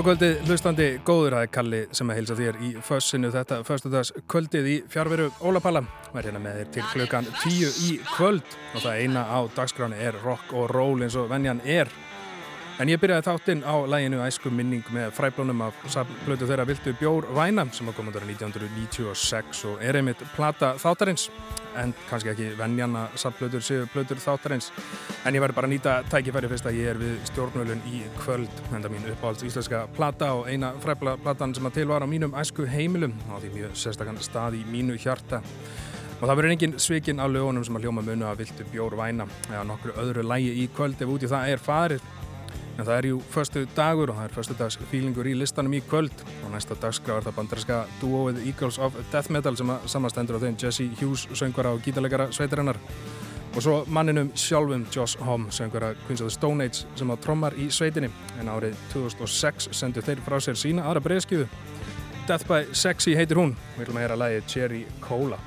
Góð kvöldið, hlustandi góður að Kalli sem að heilsa þér í fössinu þetta föstudags kvöldið í fjárveru Ólapalla. Verð hérna með þér til klukkan tíu í kvöld og það eina á dagskráni er rock og roll eins og venjan er. En ég byrjaði þáttinn á læginu Æsku minning með fræblónum af blötu þeirra Viltu Bjór Væna sem að koma ándur 1996 og er einmitt plata þáttarins. En kannski ekki venjana samblötur séu blötur þáttarins. En ég verði bara að nýta tækifæri fyrst að ég er við stjórnvölun í kvöld enda mín uppáhalds íslenska plata og eina fræbla platan sem að til var á mínum æsku heimilum og því mjög sérstakann stað í mínu hjarta. Og það verður engin svikinn á lögunum sem að hljóma munu að viltu bjór væna eða nokkru öðru lægi í kvöld ef úti það er farið en það er jú förstu dagur og það er förstu dags fílingur í listanum í kvöld. Og næsta dagskrá er það bandarinska duóið Eagles of Death Metal sem að samastendur á þeim. Jesse Hughes söngvara og gítalegara sveitarinnar. Og svo manninum sjálfum Josh Homme söngvara Queens of the Stone Age sem að trommar í sveitinni. En árið 2006 sendu þeir frá sér sína aðra breyðskifu Death by Sexy heitir hún. Við viljum að hera lægi Cherry Cola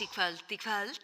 kósi kvöld í kvöld.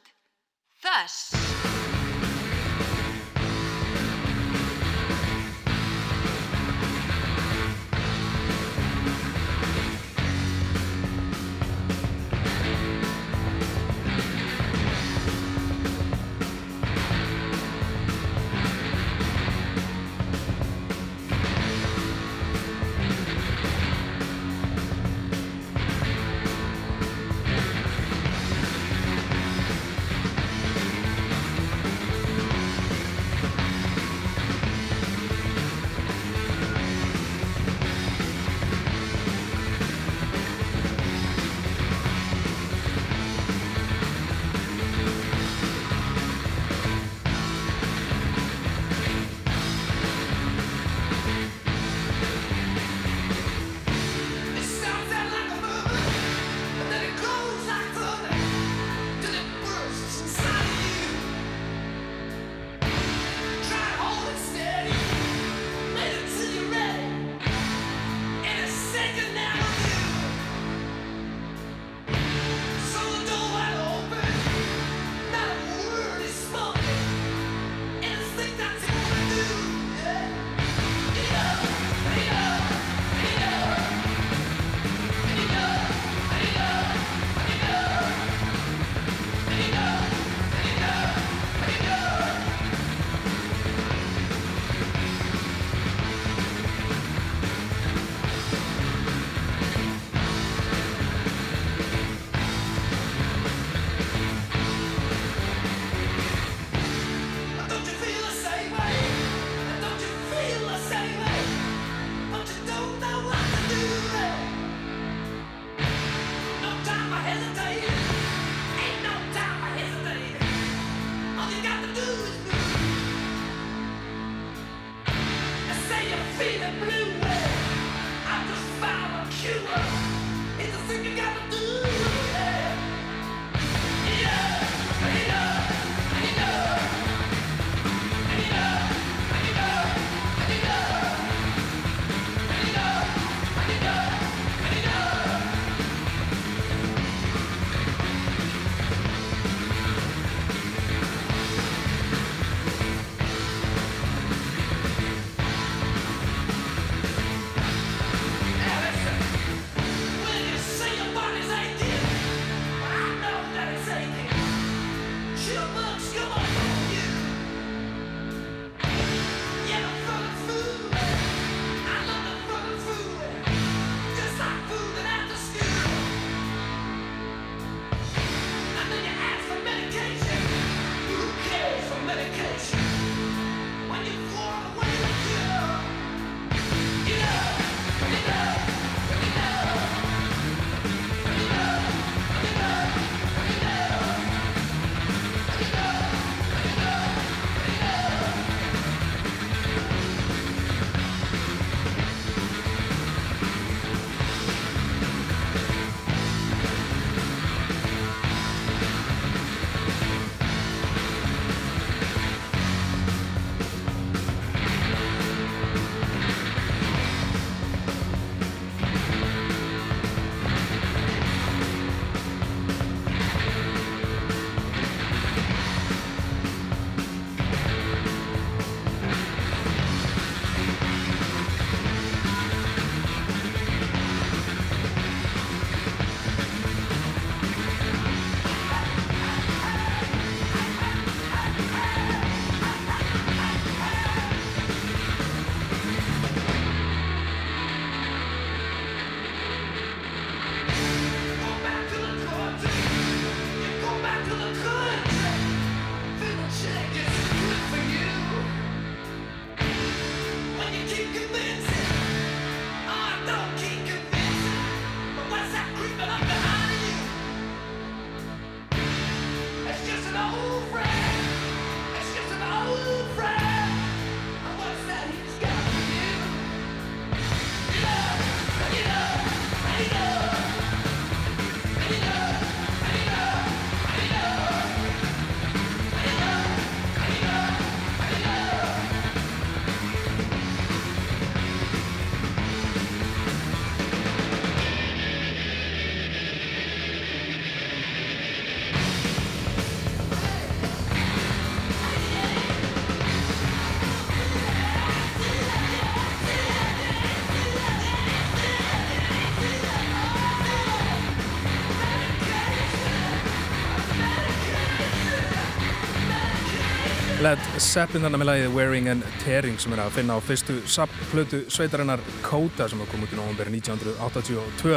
Led Zeppelin þarna með lagið Wearing and Tearing sem er að finna á fyrstu sapplötu sveitarinnar Kóta sem kom út í nógumveri 1982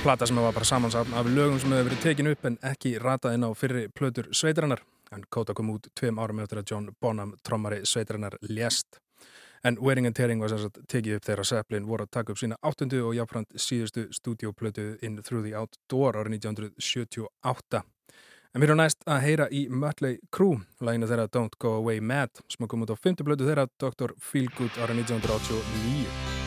plata sem var bara samansafn af lögum sem hefur verið tekin upp en ekki ratað inn á fyrri plötur sveitarinnar. En Kóta kom út tveim árum eftir að John Bonham trommari sveitarinnar lést. En Wearing and Tearing var sem sagt tekið upp þegar Zeppelin voru að taka upp sína áttundu og jáfnframt síðustu stúdioplötu In Through the Outdoor árið 1978 En við erum næst að heyra í Mötley Crüe, læginu þeirra Don't Go Away Mad, sem kom út á fymtu blödu þeirra Dr. Feelgood ára 1989.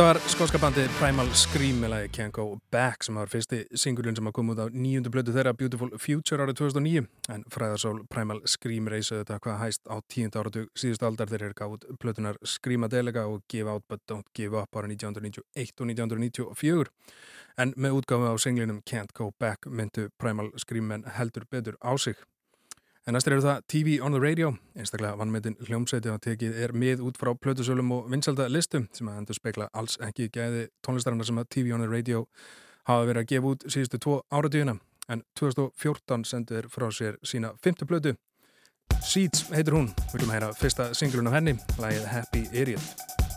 Þetta var skótska bandi Primal Scream með lagi Can't Go Back sem var fyrsti singulun sem kom út á nýjundu blödu þeirra Beautiful Future árið 2009 en fræðarsól Primal Scream reysaði þetta hvað hæst á tíund áratu síðustu aldar. Þeir eru gáð blötunar Screamadelega og Give Out But Don't Give Up árið 1991 og 1994 en með útgáfi á singlinum Can't Go Back myndu Primal Scream en heldur betur á sig En næstir eru það TV on the Radio, einstaklega vannmyndin hljómsveiti að tekið er mið út frá plötusölum og vinsalda listum sem að endur spekla alls ekki gæði tónlistarinnar sem að TV on the Radio hafa verið að gefa út síðustu tvo áratíðina. En 2014 sendur frá sér sína fymtu plötu. Seeds heitir hún, viljum heyra fyrsta singlun af henni, lægið Happy Idiot.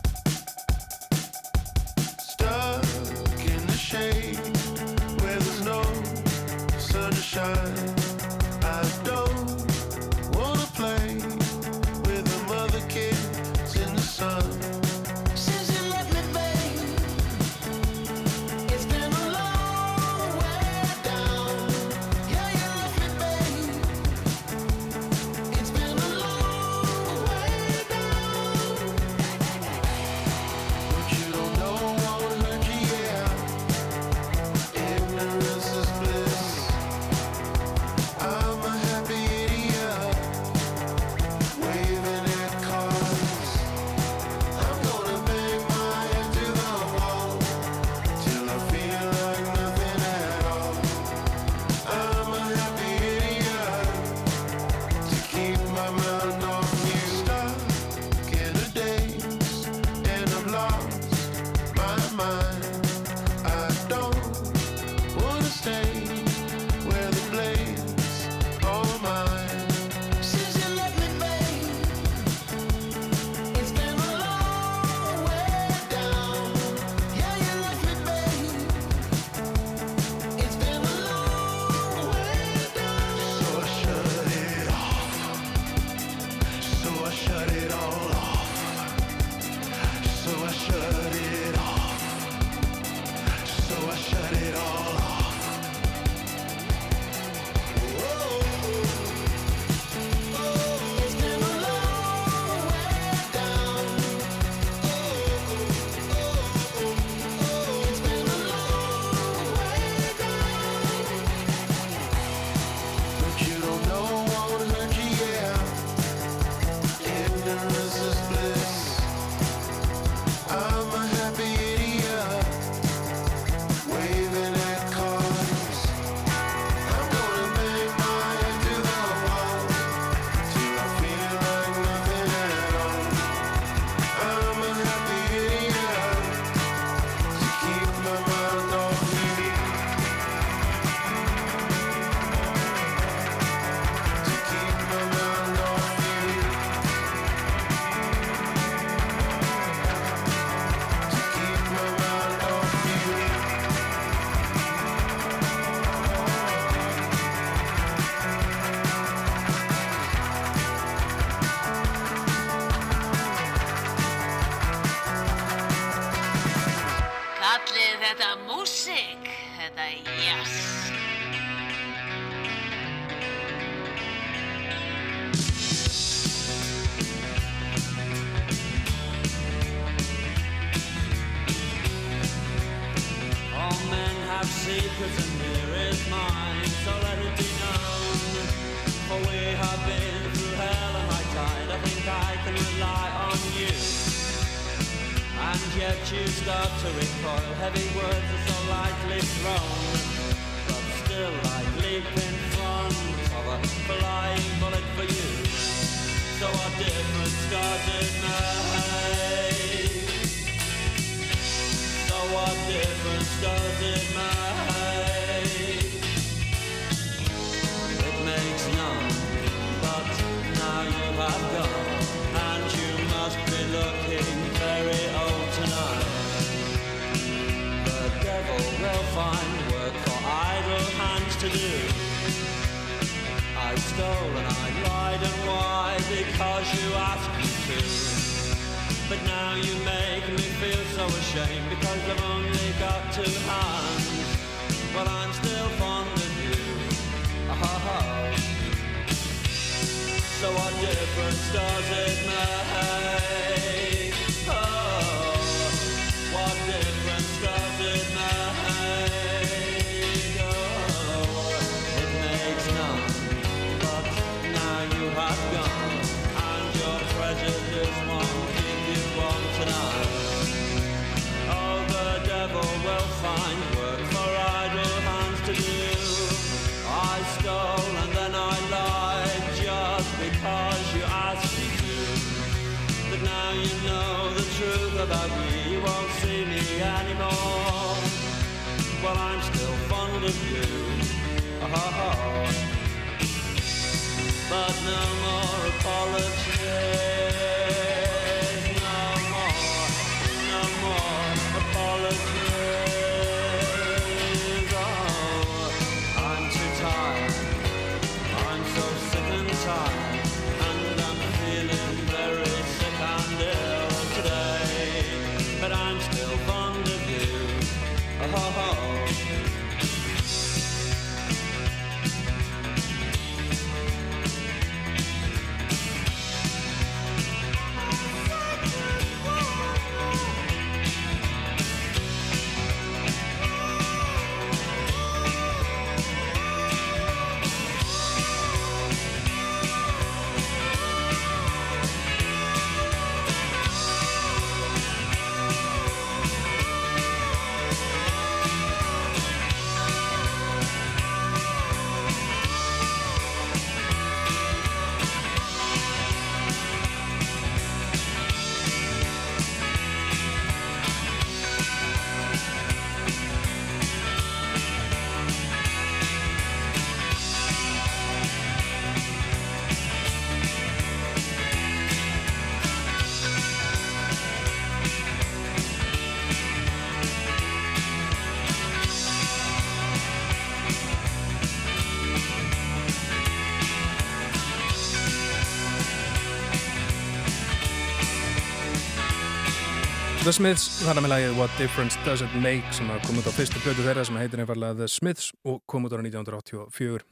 The Smiths, þar með lagið What Difference Does It Make sem kom út á fyrstu blödu þeirra sem heitir einfallega The Smiths og kom út ára 1984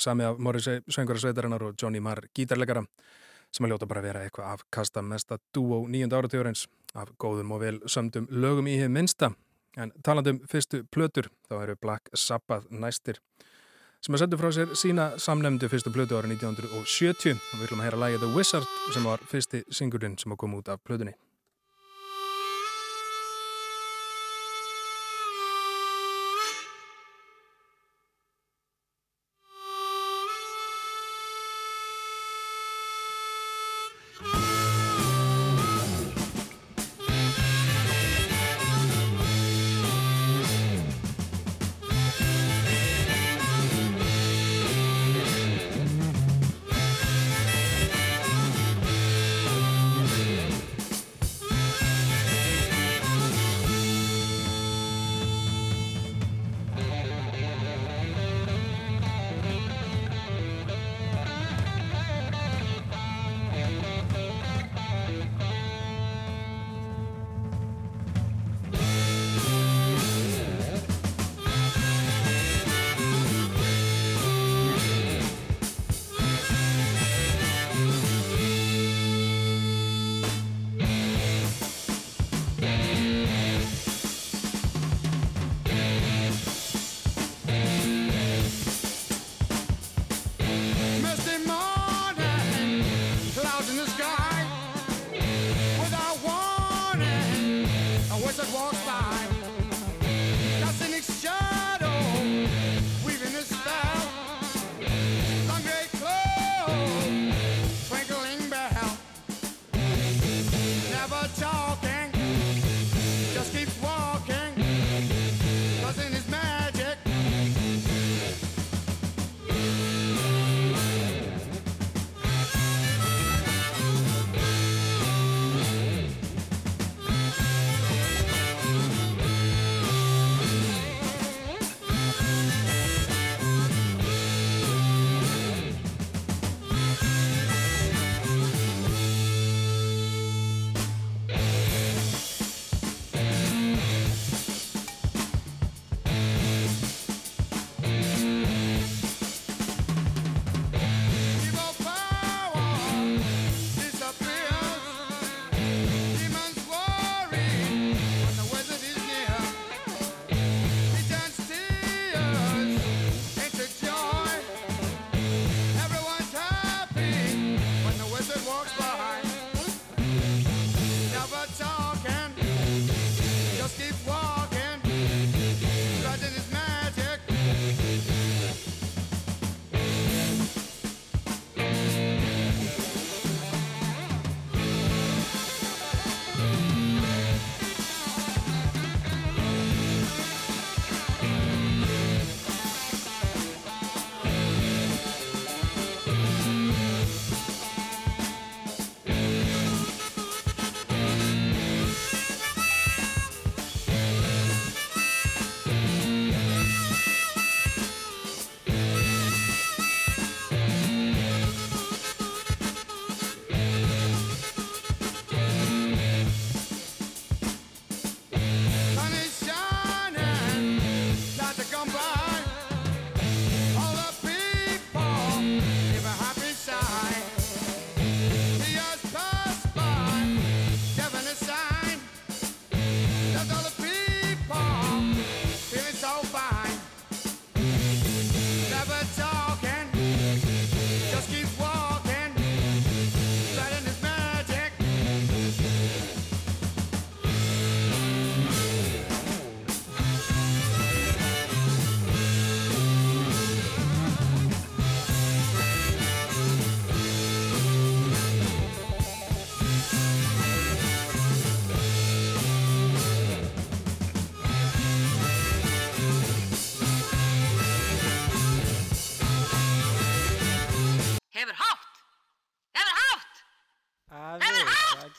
sami af Morrissey, söngara sveitarinnar og Johnny Marr, gítarleikara sem að ljóta bara vera eitthvað af kasta mesta dúó nýjönda áratjóðurins af góðum og vel sömdum lögum í hefð minsta en talandum fyrstu plötur þá eru Black Sabbath næstir sem að sendu frá sér sína samlemdu fyrstu plötu ára 1970 og við viljum að heyra lagið The Wizard sem var fyrsti singurinn sem að koma út af plötunni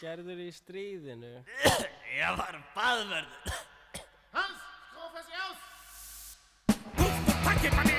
Sérður í stríðinu. Ég var baðverð. Hans, skofa sér á! Bústu takkir manni!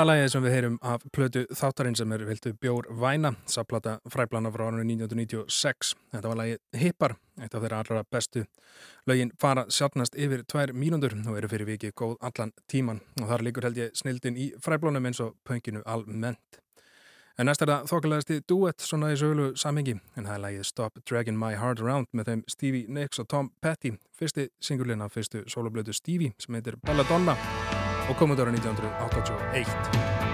Gamla lægið sem við heyrum af plötu Þáttarinn sem er viltu Bjór Væna saplata fræplana frá árunni 1996 Þetta var lægið Hippar eitt af þeirra allra bestu. Lögin fara sjálfnast yfir tvær mínundur og eru fyrir vikið góð allan tíman og þar líkur held ég snildin í fræplunum eins og pönginu almennt. En næst er það þokkalæðasti duett svona í söglu samhengi en það er lægið Stop Dragging My Heart Around með þeim Stevie Nicks og Tom Petty. Fyrsti singulina, fyrstu soloblötu Stevie sem heitir Belladonna og Commodore 1981.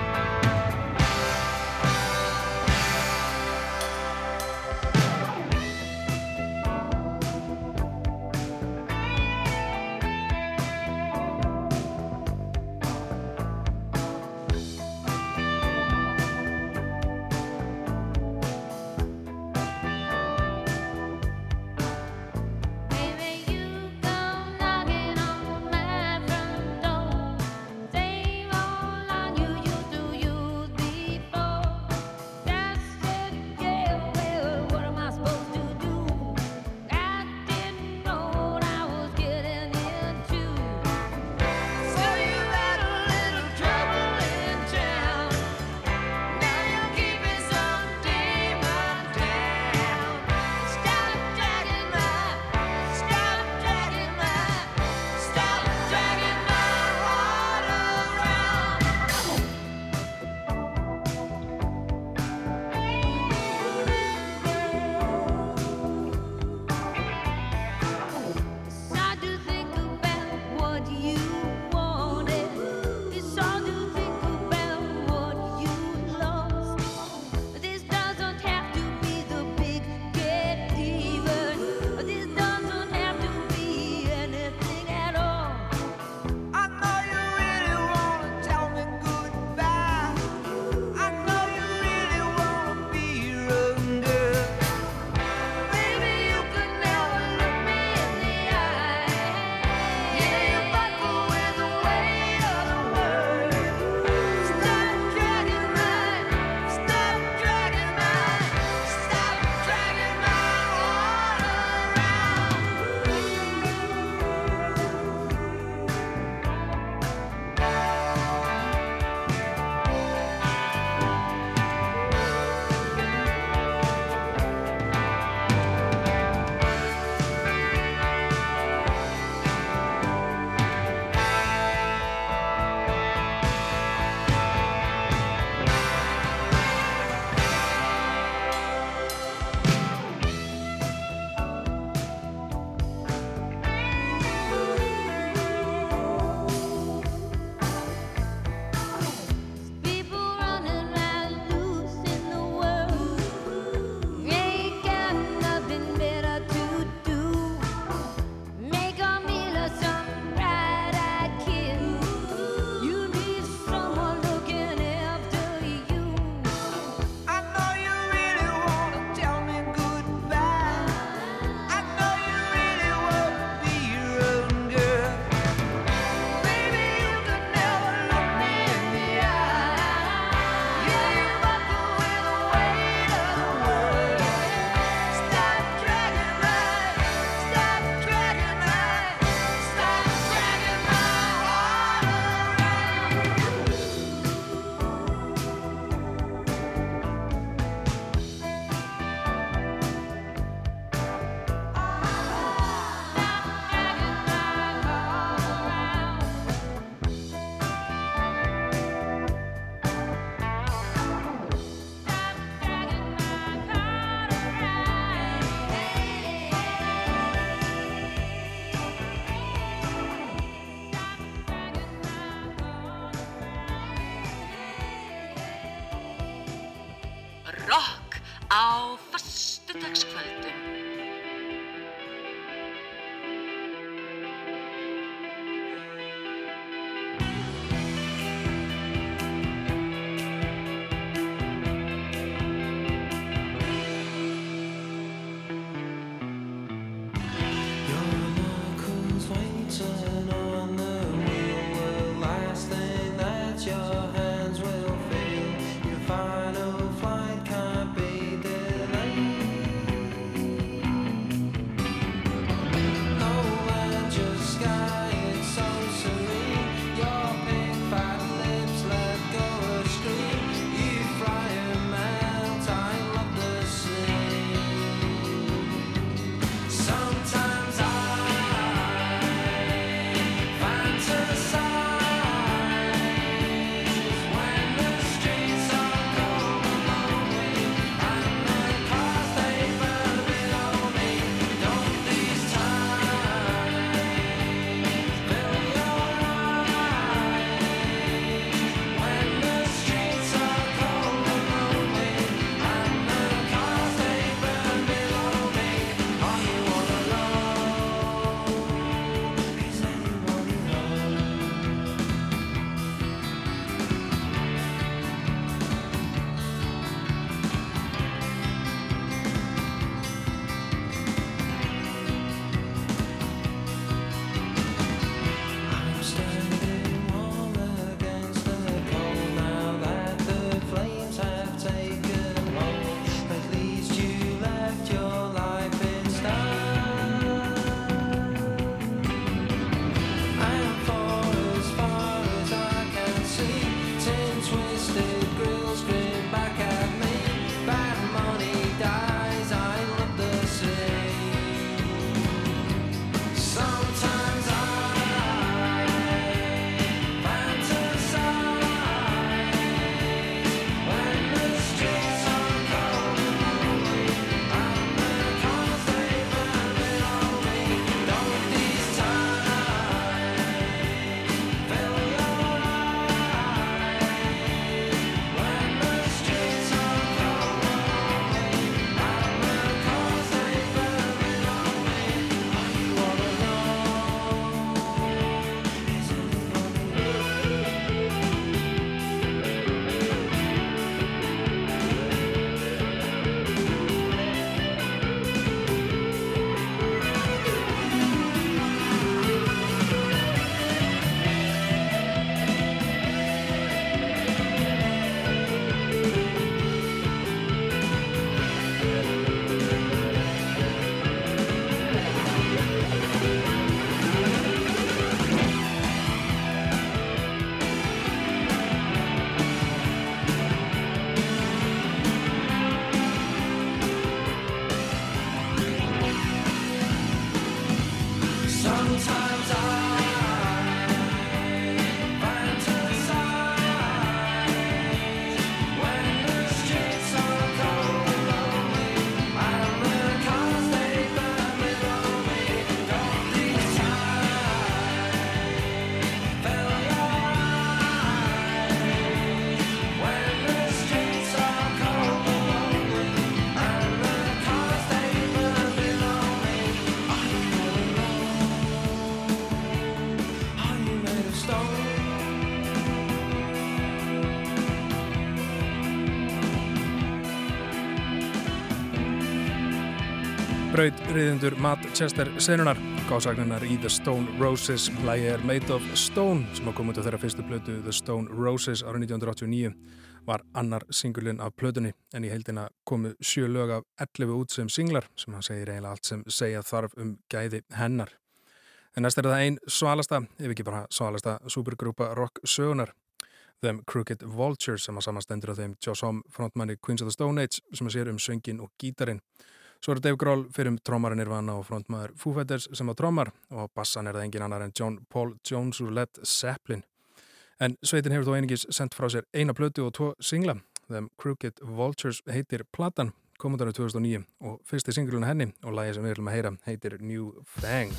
riðindur Matt Chester senunar gásagnunar í The Stone Roses. Lægi er Made of Stone sem að koma út af þeirra fyrstu plötu The Stone Roses árið 1989 var annar singulinn af plötunni en í heildina komu sjö lög af 11 út sem singlar sem hann segir eiginlega allt sem segja þarf um gæði hennar. En næst er það ein svalasta ef ekki bara svalasta supergrúpa rock sögunar Them Crooked Vultures sem að samastendur af þeim Joss Homme frontmanni Queens of the Stone Age sem að sér um söngin og gítarin Svo er Dave Grohl fyrir um trómarinn Nirvana og frontmaður Foo Fighters sem á trómar og á bassan er það engin annar en John Paul Jones úr Led Zeppelin. En sveitin hefur þó einingis sendt frá sér eina plötu og tvo singla. Them Crooked Vultures heitir Platan, kom út árið 2009 og fyrsti singluna henni og lagi sem við viljum að heyra heitir New Fang.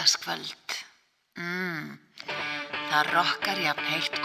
Sunnudagskvöld. Mm, það rokkar jafn heitt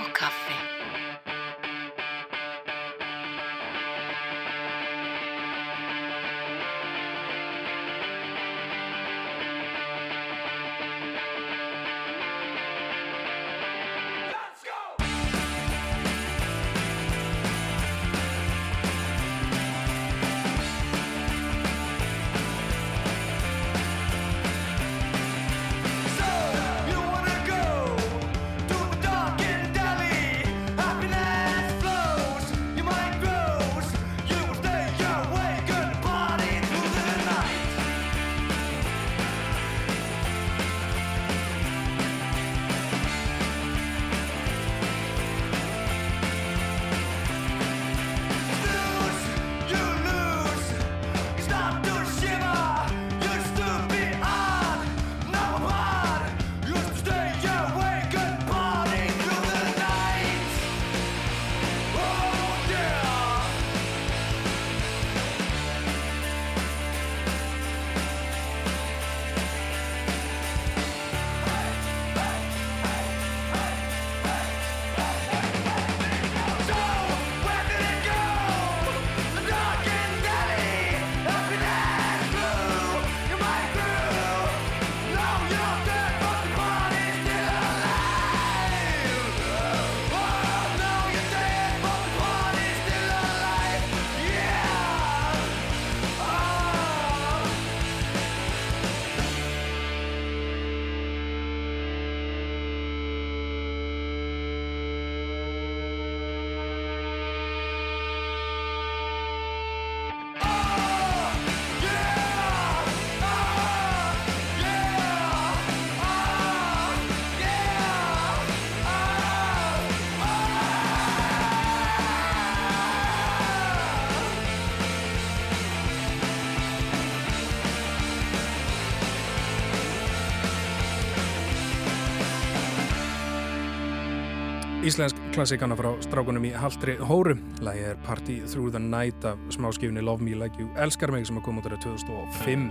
klassikana frá strákunum í Haldri Hóru. Lægið er Party Through the Night af smáskifni Love Me Like You Elskar Mig sem að koma út ára 2005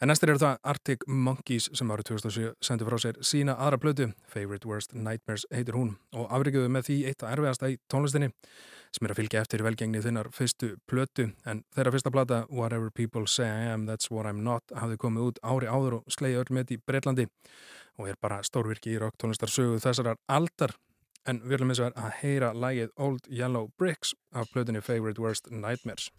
en næstir eru það Arctic Monkeys sem ára 2007 sendi frá sér sína aðra blödu Favorite Worst Nightmares heitir hún og afrikuðu með því eitt að erfiðasta í tónlistinni sem er að fylgja eftir velgengni þinnar fyrstu blödu en þeirra fyrsta blata Whatever People Say I Am That's What I'm Not hafði komið út ári áður og sleiði öll með því Breitlandi og er bara stórvirki í rock tónlistarsögu þessarar aldar en við viljum eins og að heyra lægið Old Yellow Bricks af blöðinni Favorite Worst Nightmares.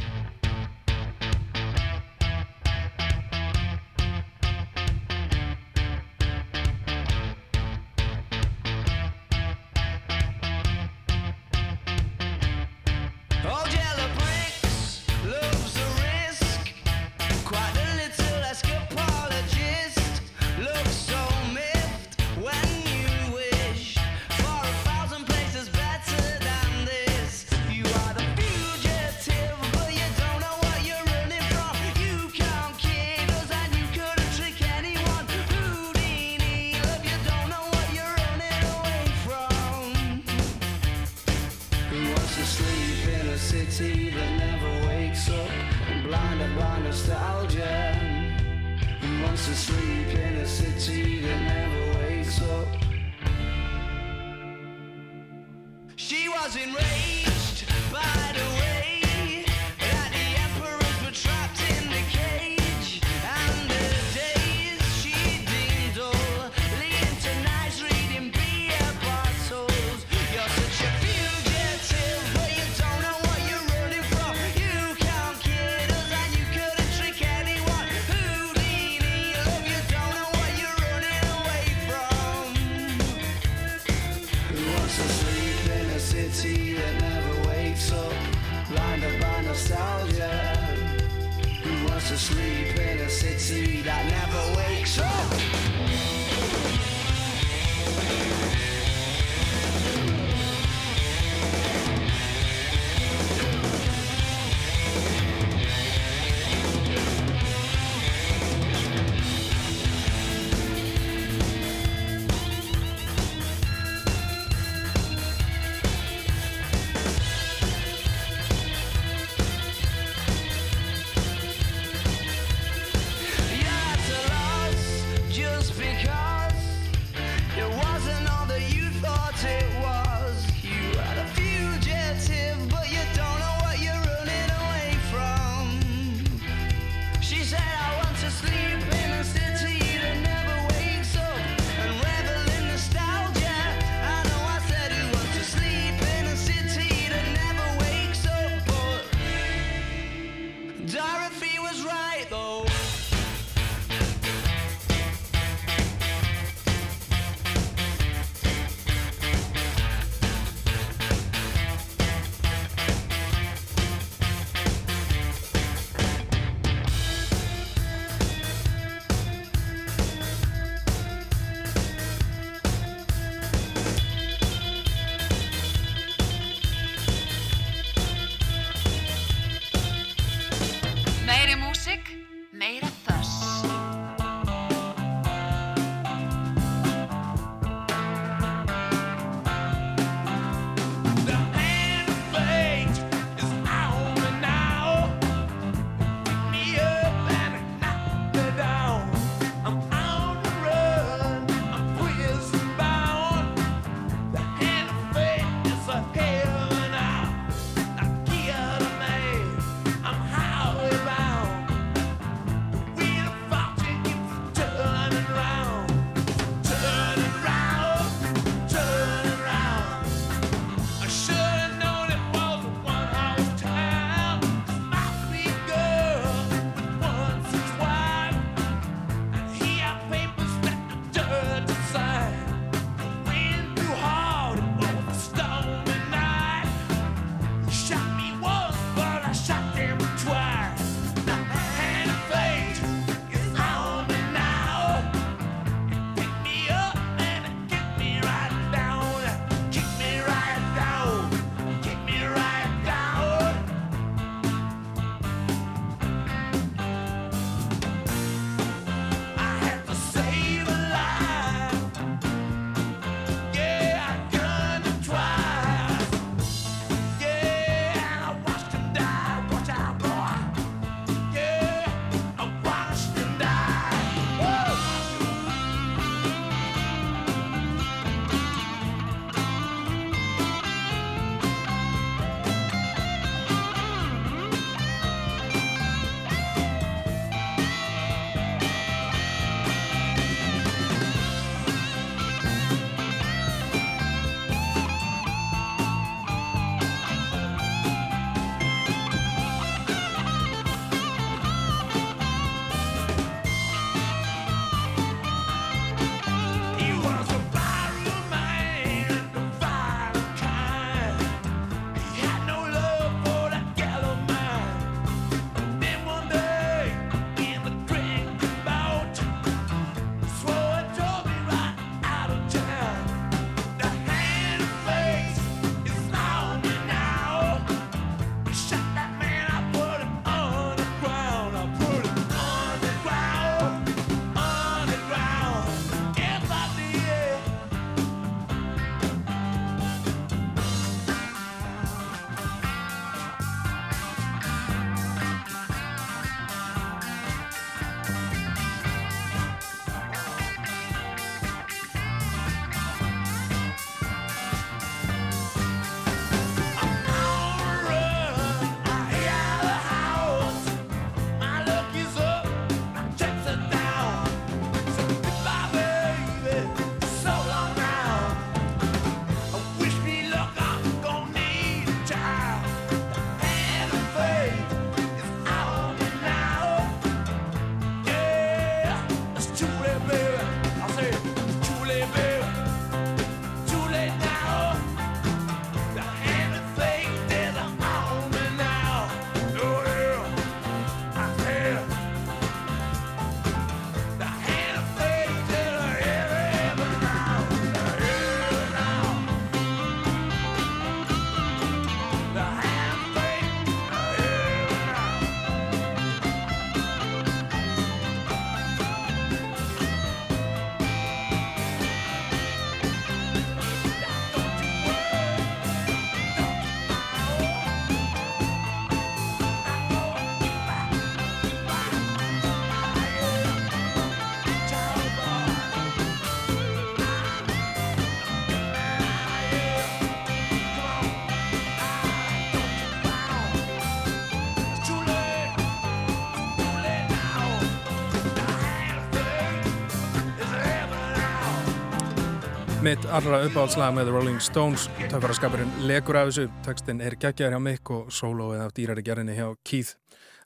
mitt allra uppáhaldslag með The Rolling Stones. Tökvaraskapurinn lekur af þessu. Tekstinn er geggjar hjá Mick og soloið af dýrari gerðinni hjá Keith.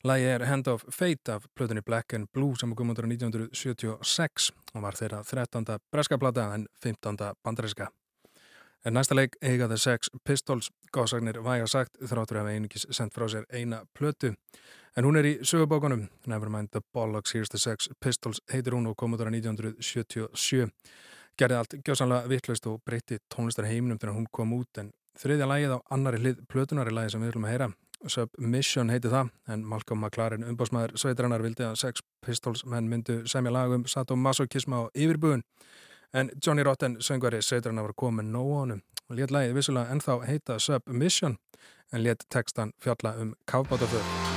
Lægi er Hand of Fate af plötunni Black and Blue sem kom undir á 1976 og var þeirra 13. breskaplata en 15. bandaríska. En næsta leik eiga The Sex Pistols. Góðsagnir væga sagt þráttur að við einingis sendt frá sér eina plötu. En hún er í sögubókunum. Nevermind the Bollocks, Here's the Sex Pistols heitir hún og kom undir á 1977 gerði allt gjóðsannlega vittlust og breytti tónlistar heiminum þegar hún kom út en þriðja lægið á annari hlið plötunari lægi sem við viljum að heyra. Submission heiti það en Malcolm McLaren umbásmaður sveitrannar vildi að Sex Pistols menn myndu semja lagum satt um masokisma og yfirbúin en Johnny Rotten söngari sveitrannar var komin nóg ánum og létt lægið vissulega ennþá heita Submission en létt textan fjalla um kavbátaföður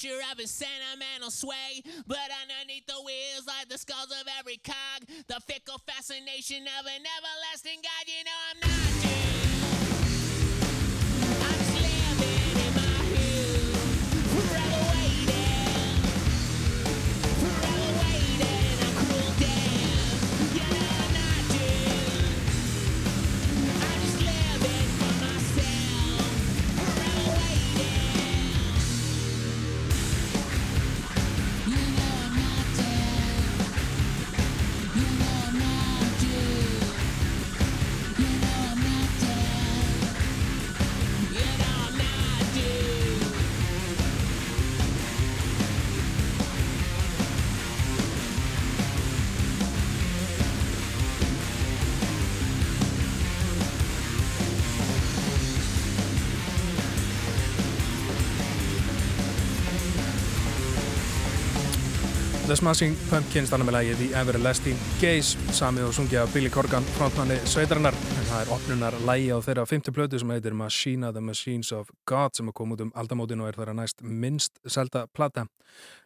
rapture of his sentimental sway. But underneath the wheels, like the skulls of every cog, the fickle fascination of an everlasting God. You know I'm not Smashing Pumpkins þannig með lagi The Everlasting Gaze samið og sungið af Billy Corgan frontmanni sveitarinnar. En það er opnunar lagi á þeirra fymtu plötu sem heitir Machina the Machines of God sem er komið út um aldamótin og er þeirra næst minnst selta plata.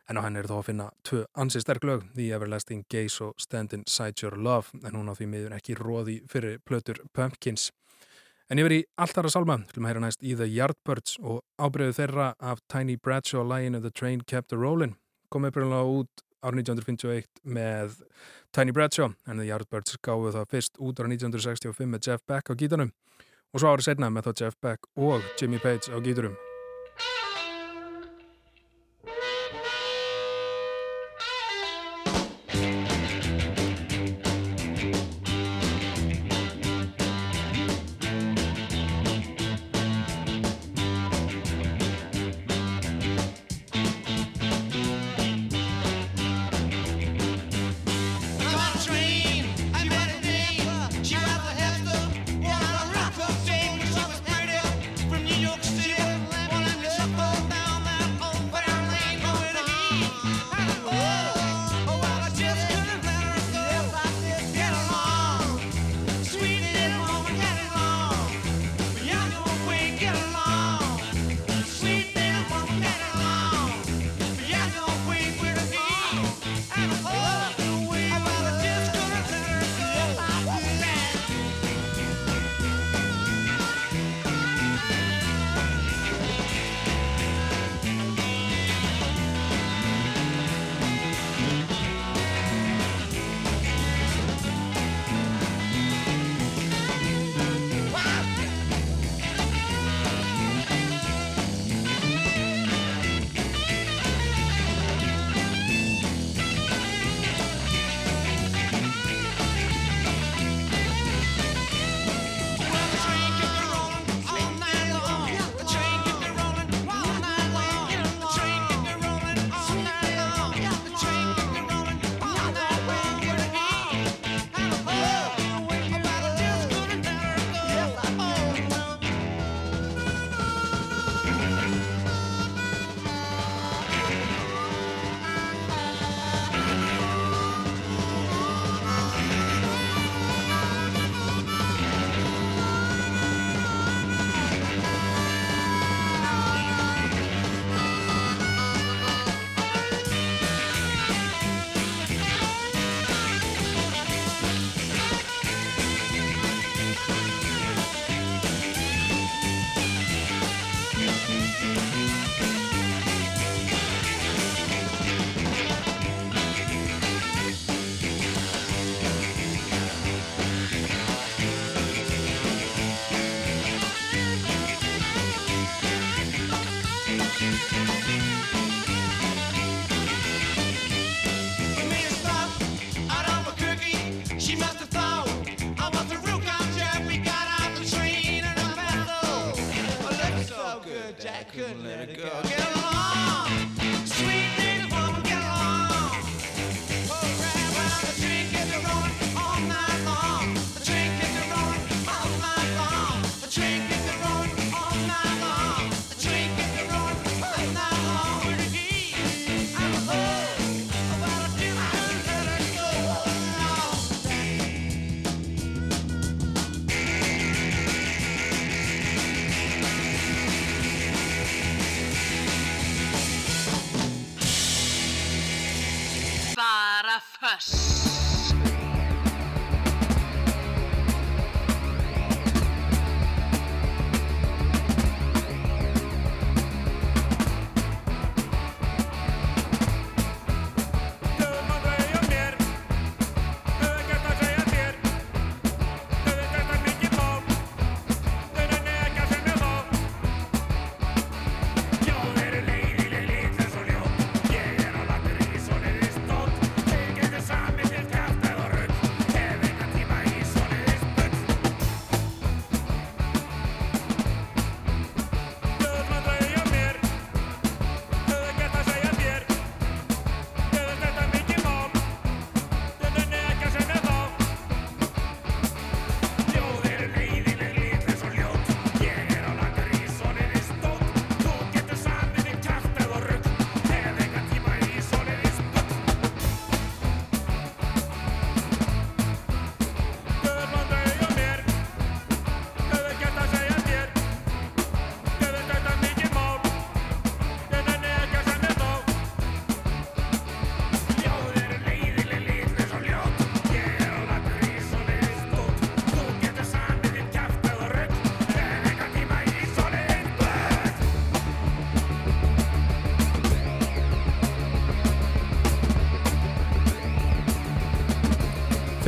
En á henni er þó að finna tvö ansi sterk lög The Everlasting Gaze og Stand Inside Your Love en hún á því miður ekki róði fyrir plötur Pumpkins. En verið í alltara salma, hlum að heyra næst í The Yardbirds og ábreyðu þeirra af Tiny Bradshaw læginu The Train Kept a Rollin' komið upprænlega út árið 1951 með Tiny Bradshaw en The Yardbirds gáðu það fyrst út árið 1965 með Jeff Beck á gítanum og svo árið setna með þá Jeff Beck og Jimmy Page á gíturum.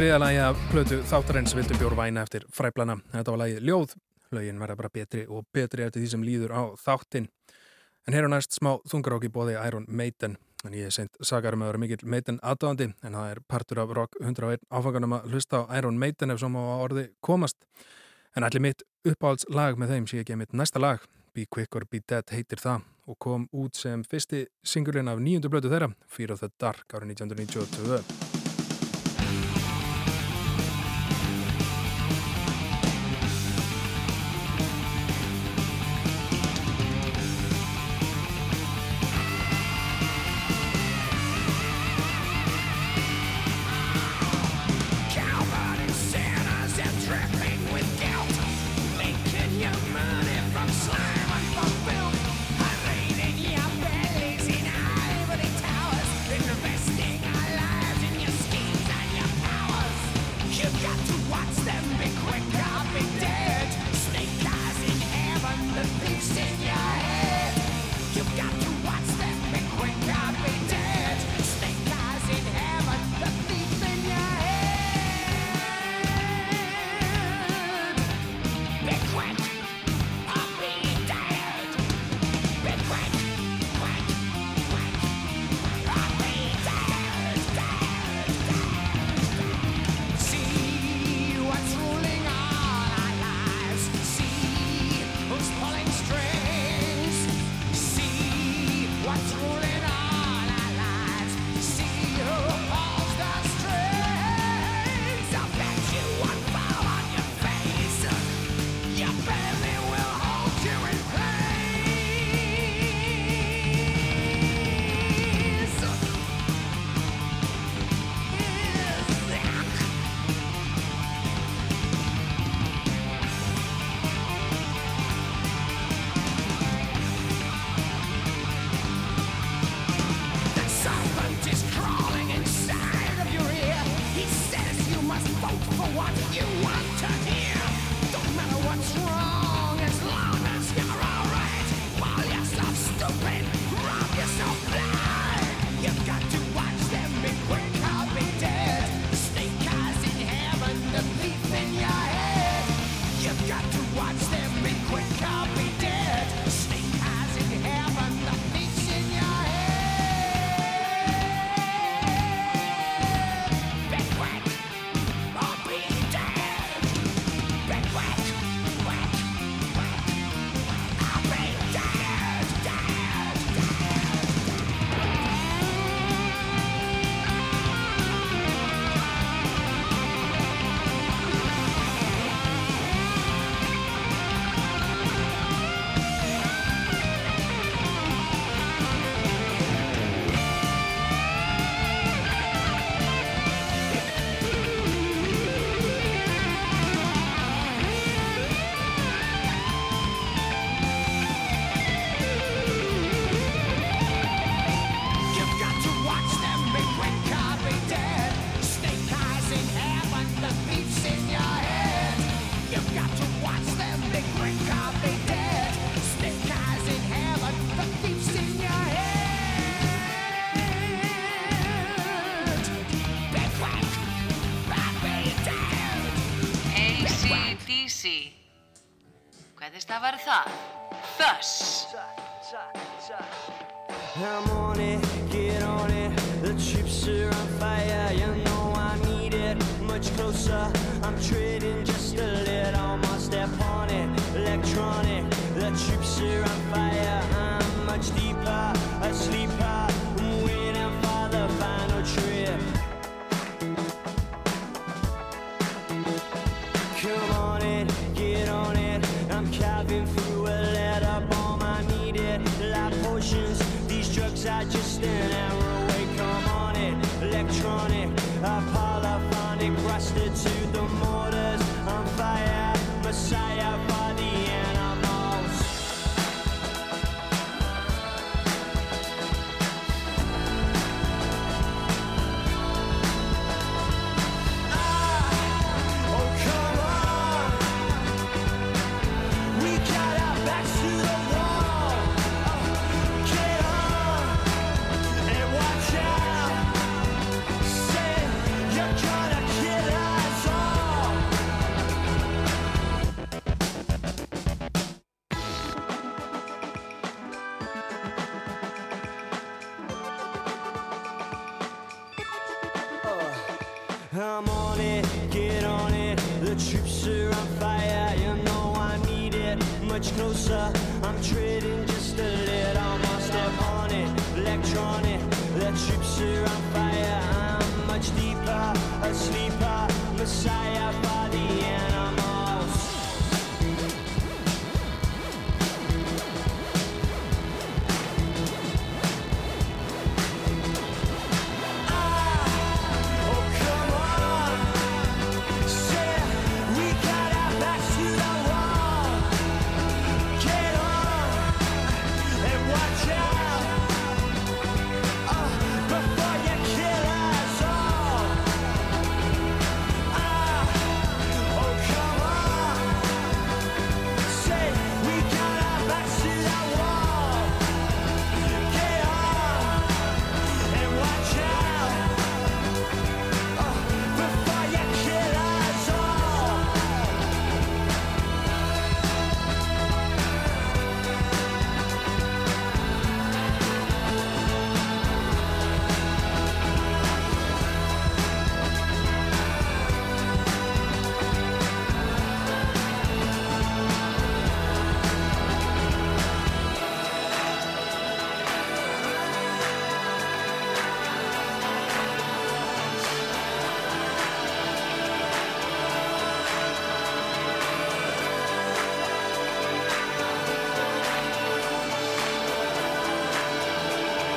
Þriða lagi af plötu þáttarins vildu bjór væna eftir fræblana. Þetta var lagið Ljóð. Lögin verða bara betri og betri eftir því sem líður á þáttin. En hér á næst smá þungarók í bóði Iron Maiden. En ég er seint sagarum að vera mikill Maiden aðdáðandi en það er partur af Rock 101 áfanganum að hlusta á Iron Maiden ef svo má á orði komast. En allir mitt uppáhalds lag með þeim sé ekki mitt næsta lag. Be Quick or Be Dead heitir það og kom út sem fyrsti singulinn af nýjundu blötu þeirra, Fear of the Dark árið 1992.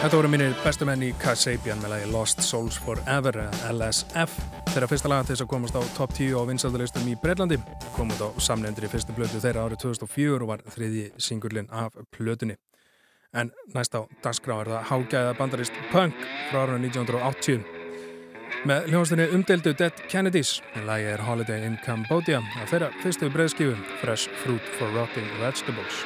Þetta voru mínir bestu menn í Kasabian með lagi Lost Souls Forever, LSF. Þeirra fyrsta laga til þess að komast á top 10 á vinsaldalistum í Breitlandi. Kom út á samnefndir í fyrstu blötu þeirra árið 2004 og var þriðji singurlinn af blötunni. En næst á dagskrá er það hágæða bandarist Punk frá árunum 1980. Með hljóðastinni umdeldu Dead Kennedys. Lagi er Holiday in Cambodia af þeirra fyrstu breiðskífum Fresh Fruit for Rotting Vegetables.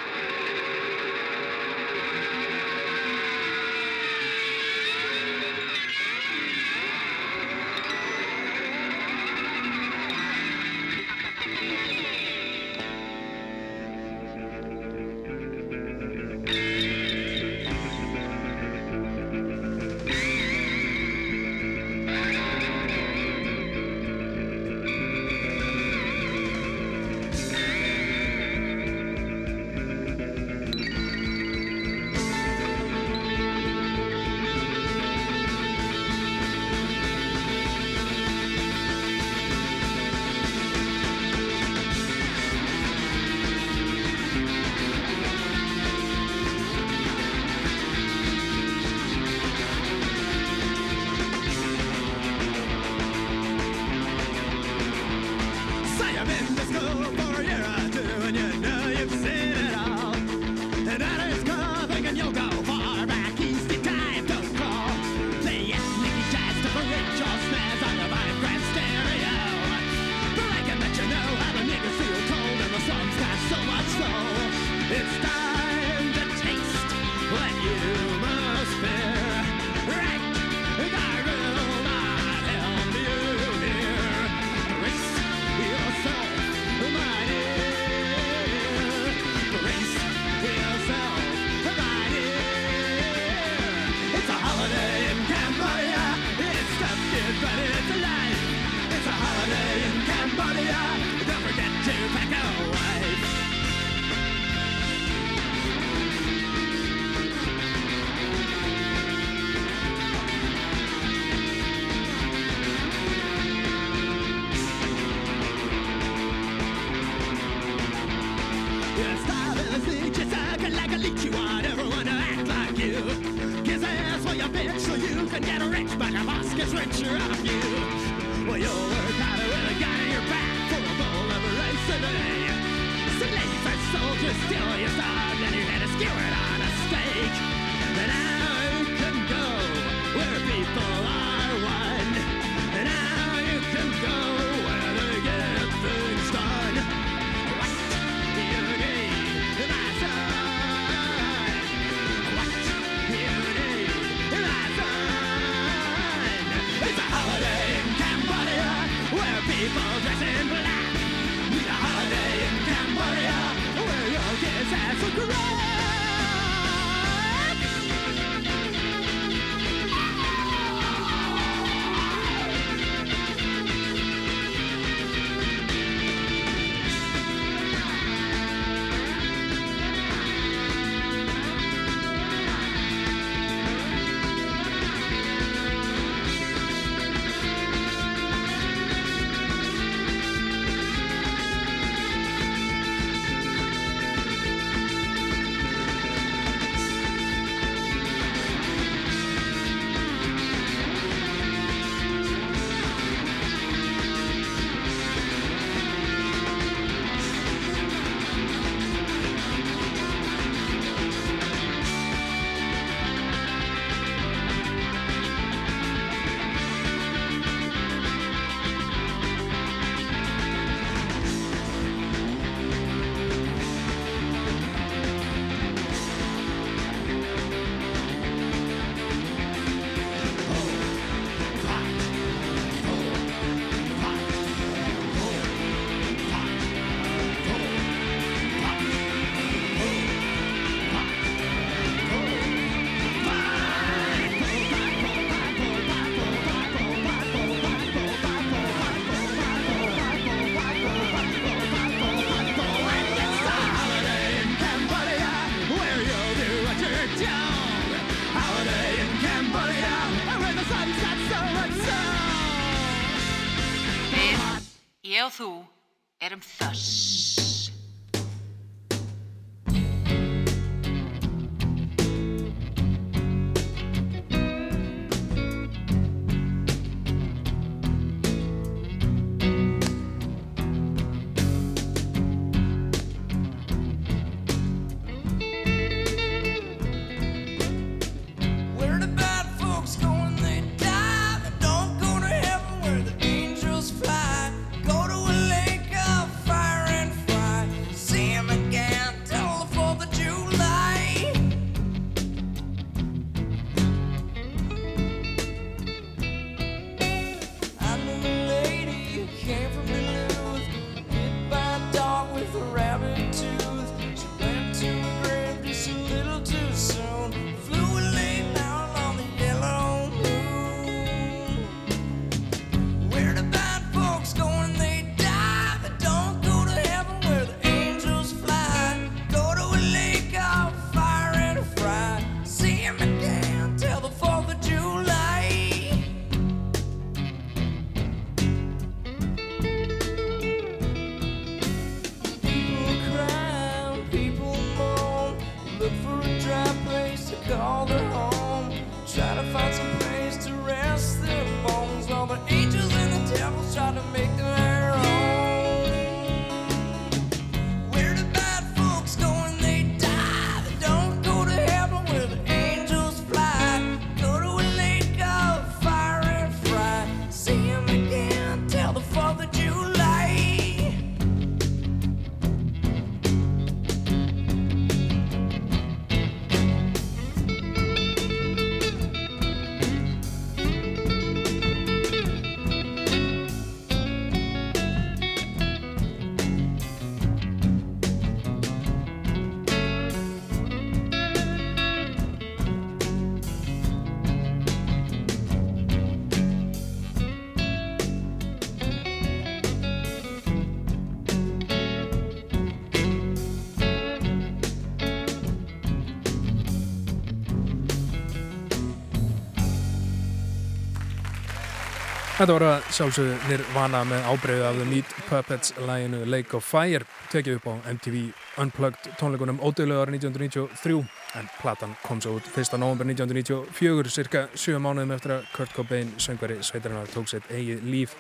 Þetta voru að sjálfsögðu Nirvana með ábreyðu af The Meat Puppets læginu Lake of Fire tekið upp á MTV Unplugged tónleikunum ódöðlega árið 1993 en platan kom svo út 1. november 1994 cirka 7 mánuðum eftir að Kurt Cobain söngveri sveitarinnar tók sitt eigið líf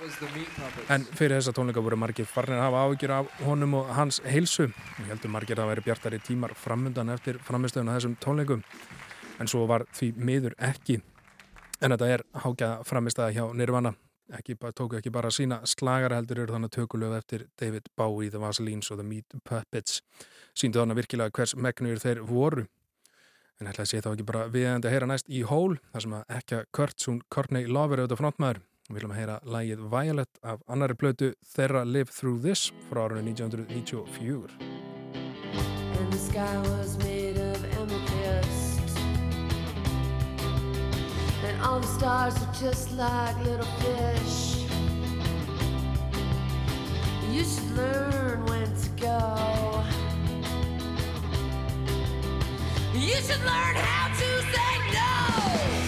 en fyrir þessa tónleika voru margir farnir að hafa áhyggjur af honum og hans heilsu og heldur margir að veri bjartari tímar framundan eftir framistöðun að þessum tónleikum en svo var því miður ekki En þetta er hákjað framistæða hjá Nirvana. Ekki, tóku ekki bara sína slagara heldur eru þannig tökulöf eftir David Bowie, The Vaselines og The Meat Puppets. Sýndu þannig virkilega hvers megnur þeir voru. En ætla að sé þá ekki bara viðeigandi að heyra næst í Hole, þar sem að ekki Kurt, hún Courtney Love er auðvitað frontmaður. Við viljum að heyra lægið Violet af annari plötu þeirra Live Through This frá árunni 1994. and the sky was made And all the stars are just like little fish. You should learn when to go. You should learn how to say no.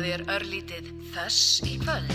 Bjóða þér örlítið þess í kvöld.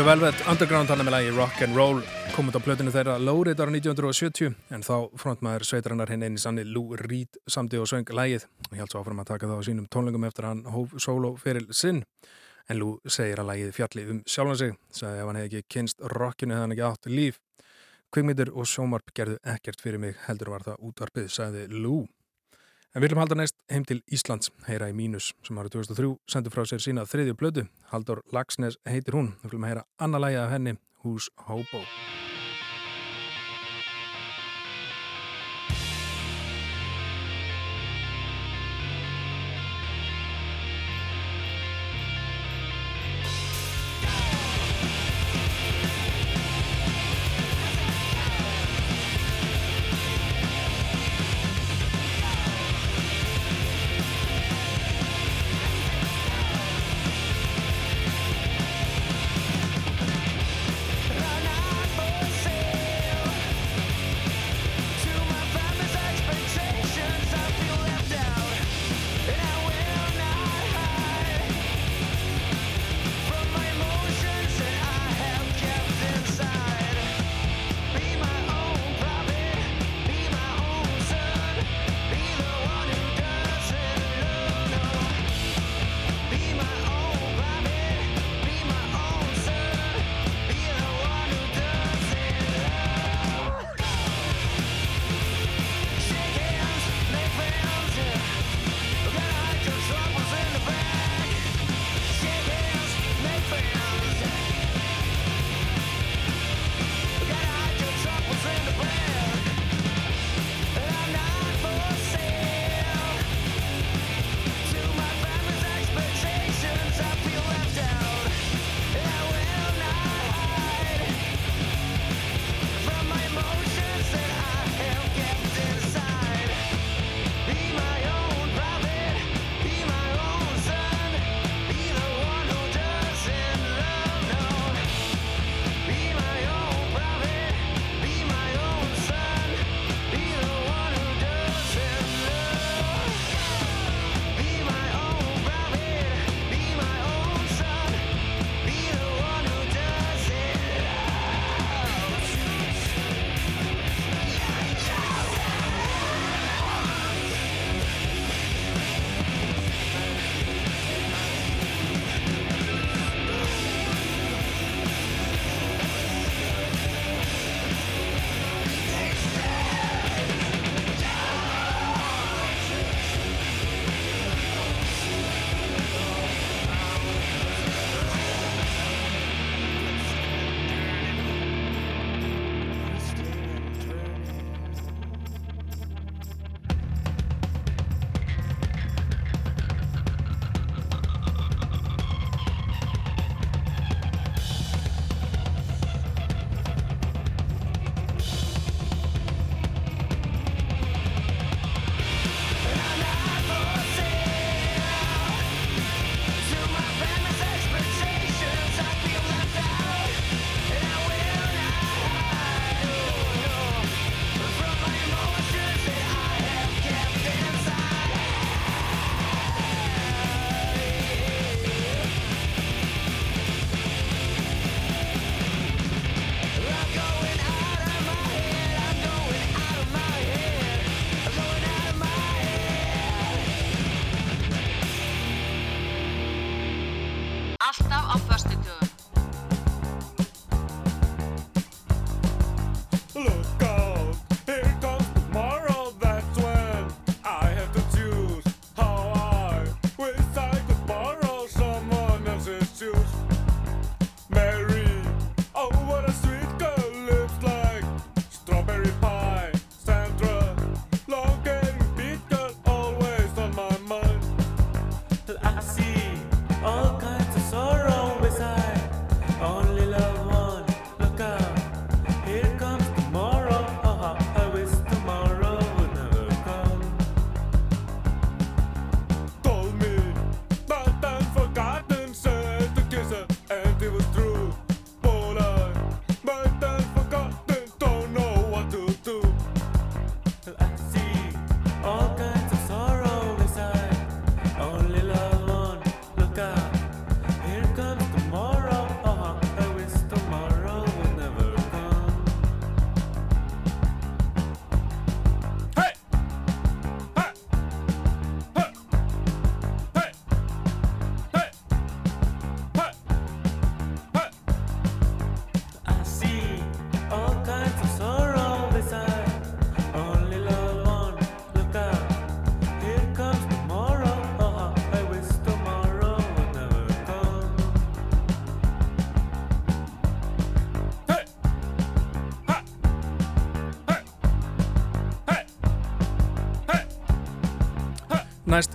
The Velvet Underground hann með lagi Rock and Roll kom út á plötinu þeirra Lowrit ára 1970 en þá frontmaður sveitarinnar hinn eini sanni Lou Reed samdi og söng lagið og held svo áfram að taka það á sínum tónlingum eftir hann hóf solo fyrir sinn. En Lou segir að lagið fjalli um sjálfan sig sagði ef hann hefði ekki kynst rockinu hefði hann ekki átt líf. Kvikmyndir og sjómarp gerðu ekkert fyrir mig heldur var það útvarpið, sagði Lou En viljum halda næst heim til Íslands, heyra í Mínus, sem árið 2003 sendi frá sér sína þriðju blödu. Haldur Lagsnes heitir hún. Við viljum heyra annað lægi af henni, Hús Hóbó.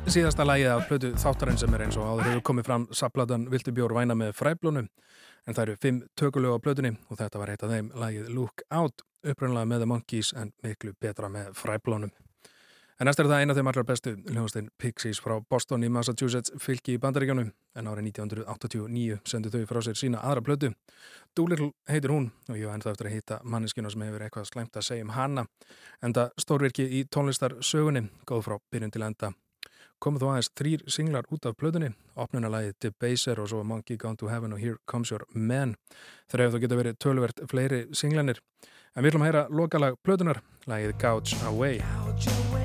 Síðasta lagið af plötu þáttarinn sem er eins og áður hefur komið fram Saplatan Viltu bjór væna með fræblónum en það eru fimm tökulegu á plötunni og þetta var eitt af þeim lagið Look Out upprænlega með The Monkeys en miklu betra með fræblónum. En næst er það eina af þeim allar bestu hljóðastinn Pixies frá Boston í Massachusetts fylki í bandaríkjónu en árið 1989 sendu þau frá sér sína aðra plötu. Doolittle heitir hún og ég var ennþá eftir að hitta manneskinu sem hefur eitthvað slæmt að segja um hana en það stórvirki í tónlistarsögunni góð frá byrjun til enda komu þó aðeins þrýr singlar út af plötunni. Opnunalagið Debaser og svo Monkey Gone to Heaven og Here Comes Your Man. Þegar ef þú geta verið tölvert fleiri singlanir en við viljum heyra lokalag plötunar lagið Gouge Away. You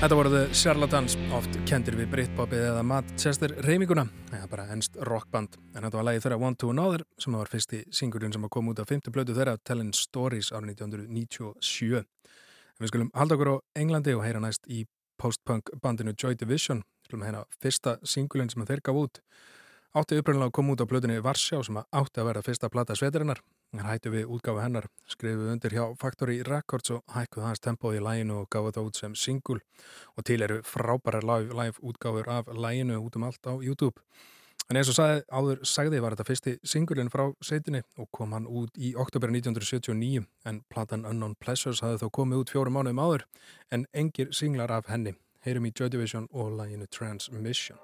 Þetta voru The Charlatans, oft kendir við Britpopið eða Manchester reyminguna, eða bara ennst rockband. En þetta var lagið þeirra One to Another sem var fyrsti singurinn sem kom út af fymtu blödu þeirra Tellin Stories árið 1997. En við skulum halda okkur á Englandi og heyra næst í post-punk bandinu Joy Division. Við skulum heyra fyrsta singulinn sem þeir gaf út. Átti upprænlega að koma út á blöðinni Varsjá sem átti að vera fyrsta plata svetarinnar. En hættu við útgáfu hennar, skrifuð undir hjá Factory Records og hækkuð hans tempóð í læginu og gafu það út sem singul. Og til eru frábærar live, live útgáfur af læginu út um allt á YouTube. En eins og sagði, áður sagði var þetta fyrsti singulinn frá sveitinni og kom hann út í oktober 1979 en platan Unknown Pleasures hafði þá komið út fjórum mánuðum áður en engir singlar af henni. Heyrum í Joy Division og læginu. Transmission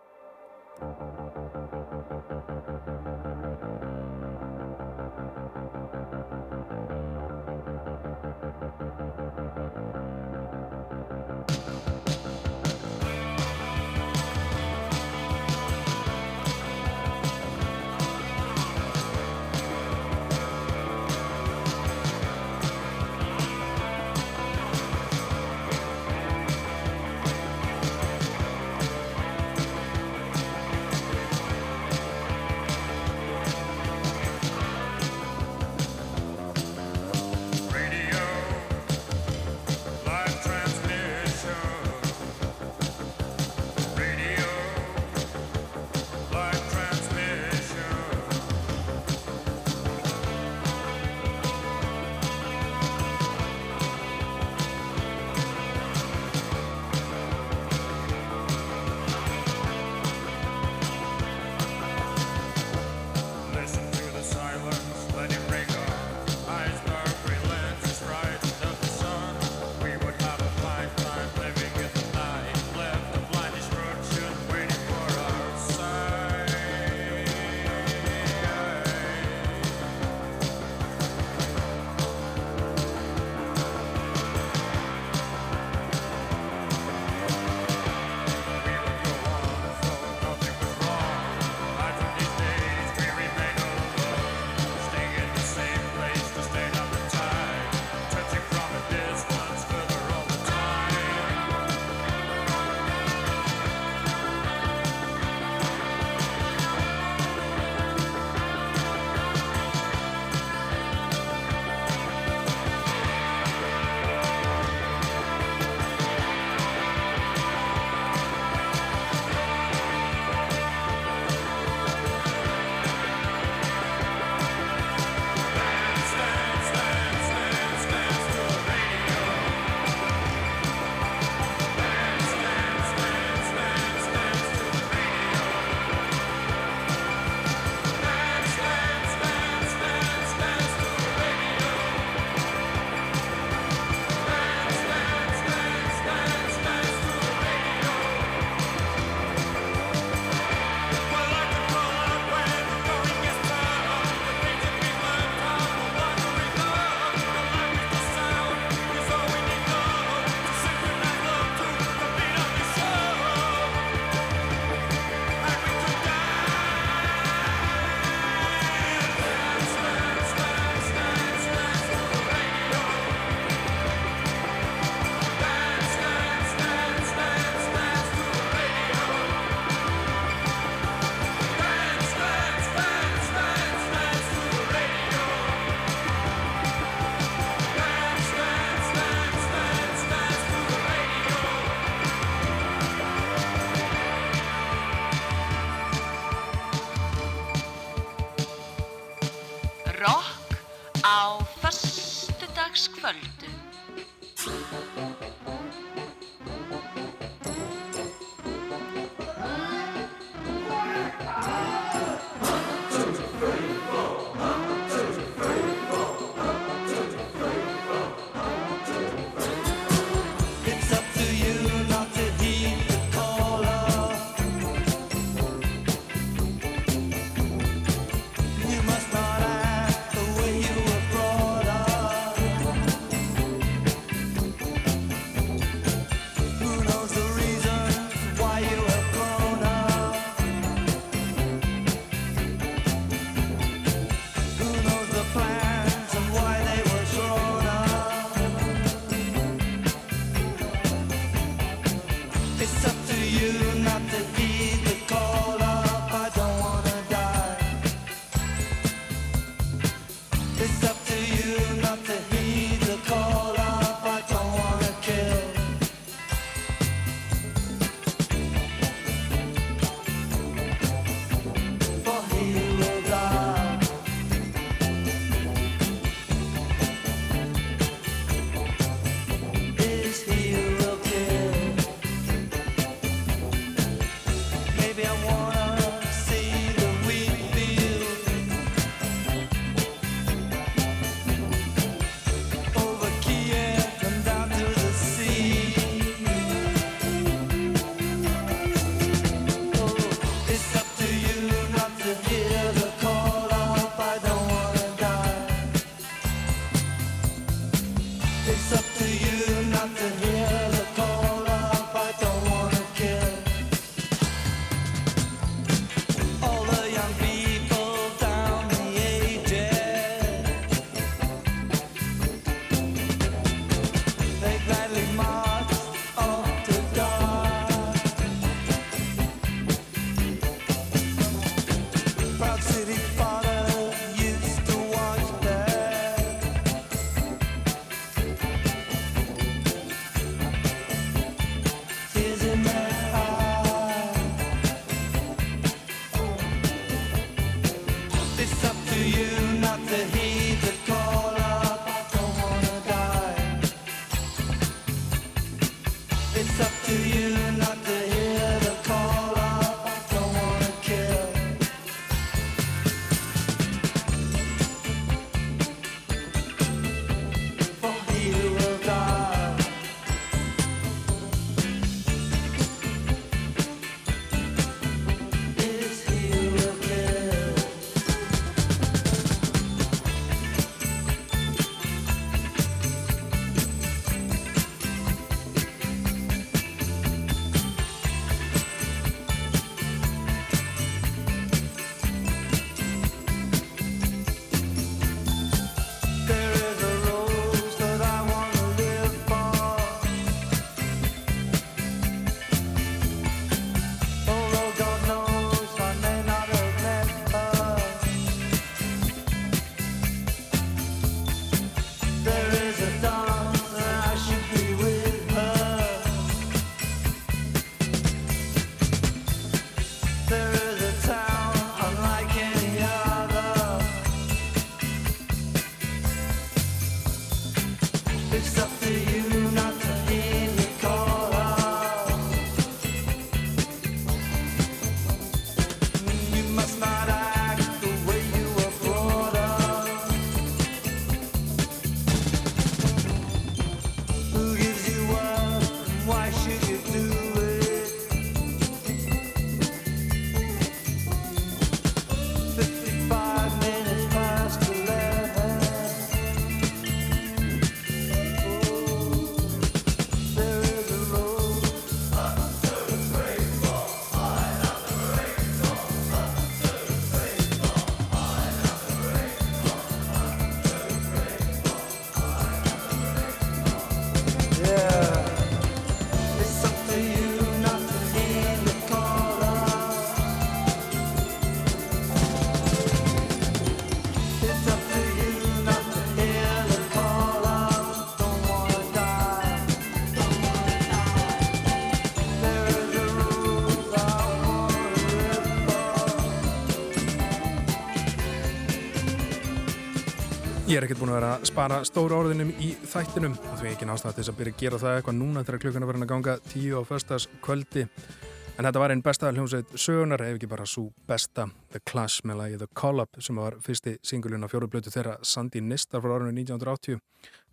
Ég er ekkert búin að vera að spara stóru orðinum í þættinum. Og því ekki nástað til þess að byrja að gera það eitthvað núna þegar klukkuna verður að ganga tíu á förstas kvöldi en þetta var einn besta hljómsveit sögunar ef ekki bara svo besta The Clash með lagi The Call-Up sem var fyrsti singulun á fjórublötu þeirra Sandy Nistar frá árunni 1980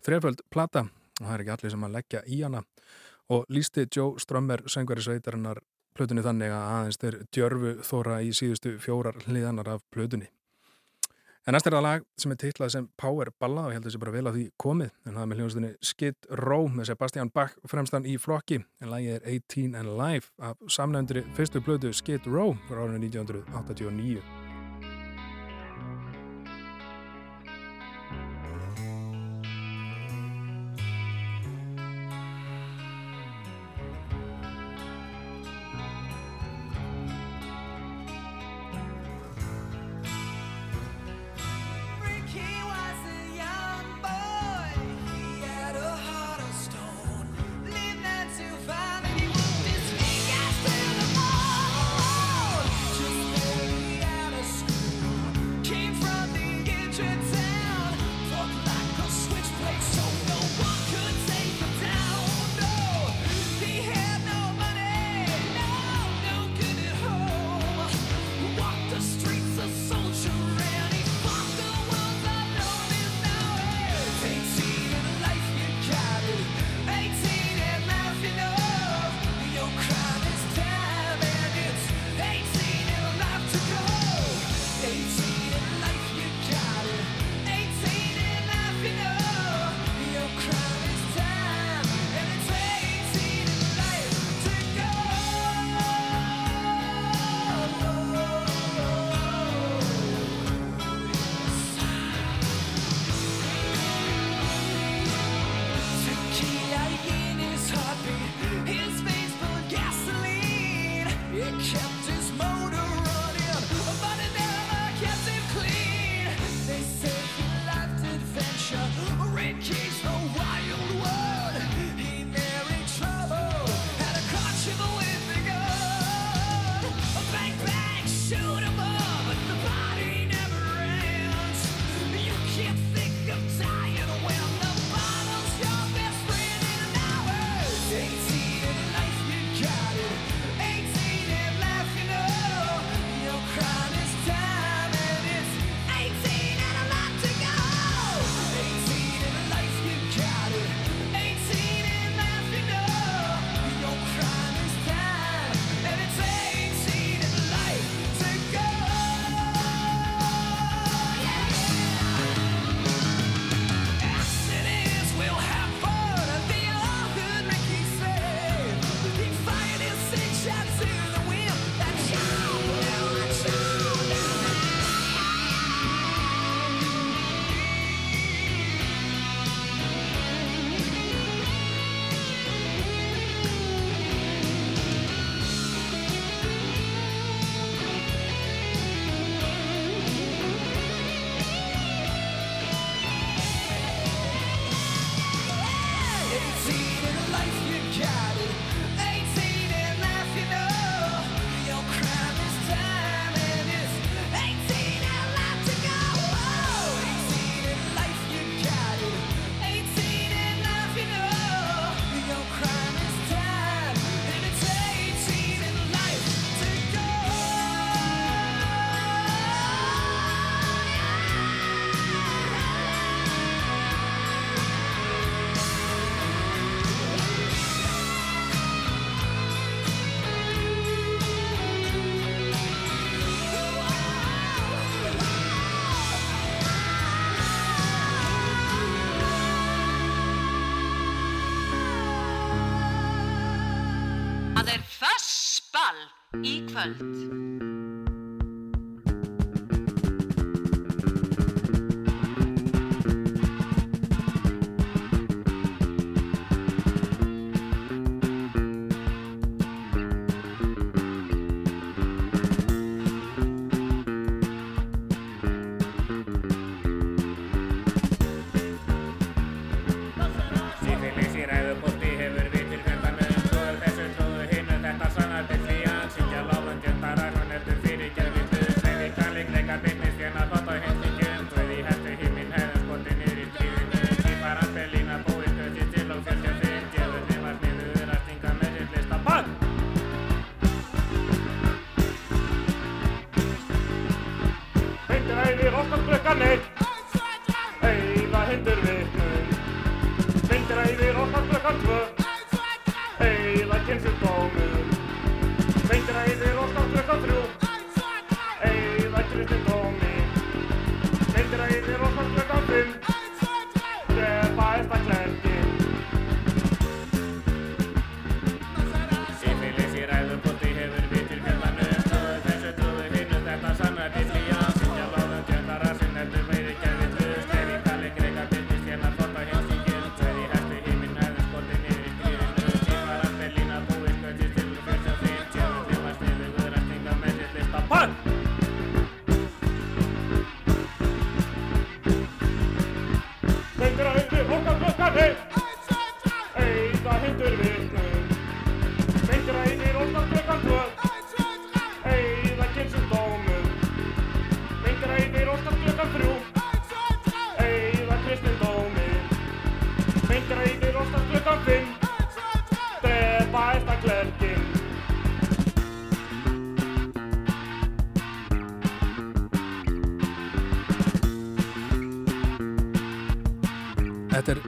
þreföld plata og það er ekki allir sem að leggja í hana. Og lísti Joe Strömmer söngveri sveitarinnar plötunni þannig að aðeins þeir djörfu þóra í síðustu fjórar hliðanar af plötunni. En næst er það lag sem er teitlað sem Power Ballad og ég held að það sé bara vel að því komið en það er með hljóðstunni Skid Row með Sebastian Bach fremstan í flokki en lagið er 18 and Life af samnefndri fyrstu blödu Skid Row frá árinu 1989.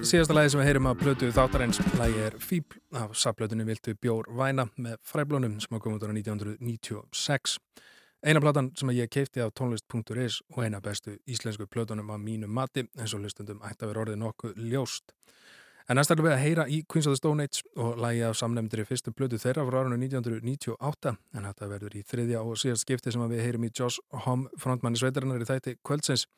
síðasta lagi sem við heyrum að plötu þáttarins. Lagi er Fíbl af safplötunni Viltu Bjór Væna með fræblónum sem kom út ára 1996. Eina platan sem ég keipti af tónlist.is og eina bestu íslensku plötunum af mínu mati eins og hlustundum ætti að vera orðið nokkuð ljóst. En næst ætlum við að heyra í Queens of the Stone Age og lagi af samnefndri fyrstu plötu þeirra frá árunni 1998 en þetta verður í þriðja og síðast skipti sem við heyrum í Josh Homme frontmanni sveitarinnar í þætti kvöldsins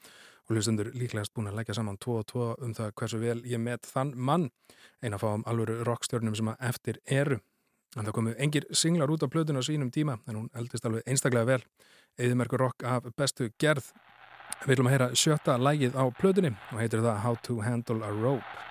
og hlustundur líklegast búin að leggja saman 2 og 2 um það hversu vel ég met þann mann eina að fá um alvöru rockstjörnum sem að eftir eru. En það komu engir singlar út á plötun á sínum tíma en hún eldist alveg einstaklega vel eðimerkur rock af bestu gerð. Við viljum að heyra sjötta lægið á plötunni og heitir það How to Handle a Rope.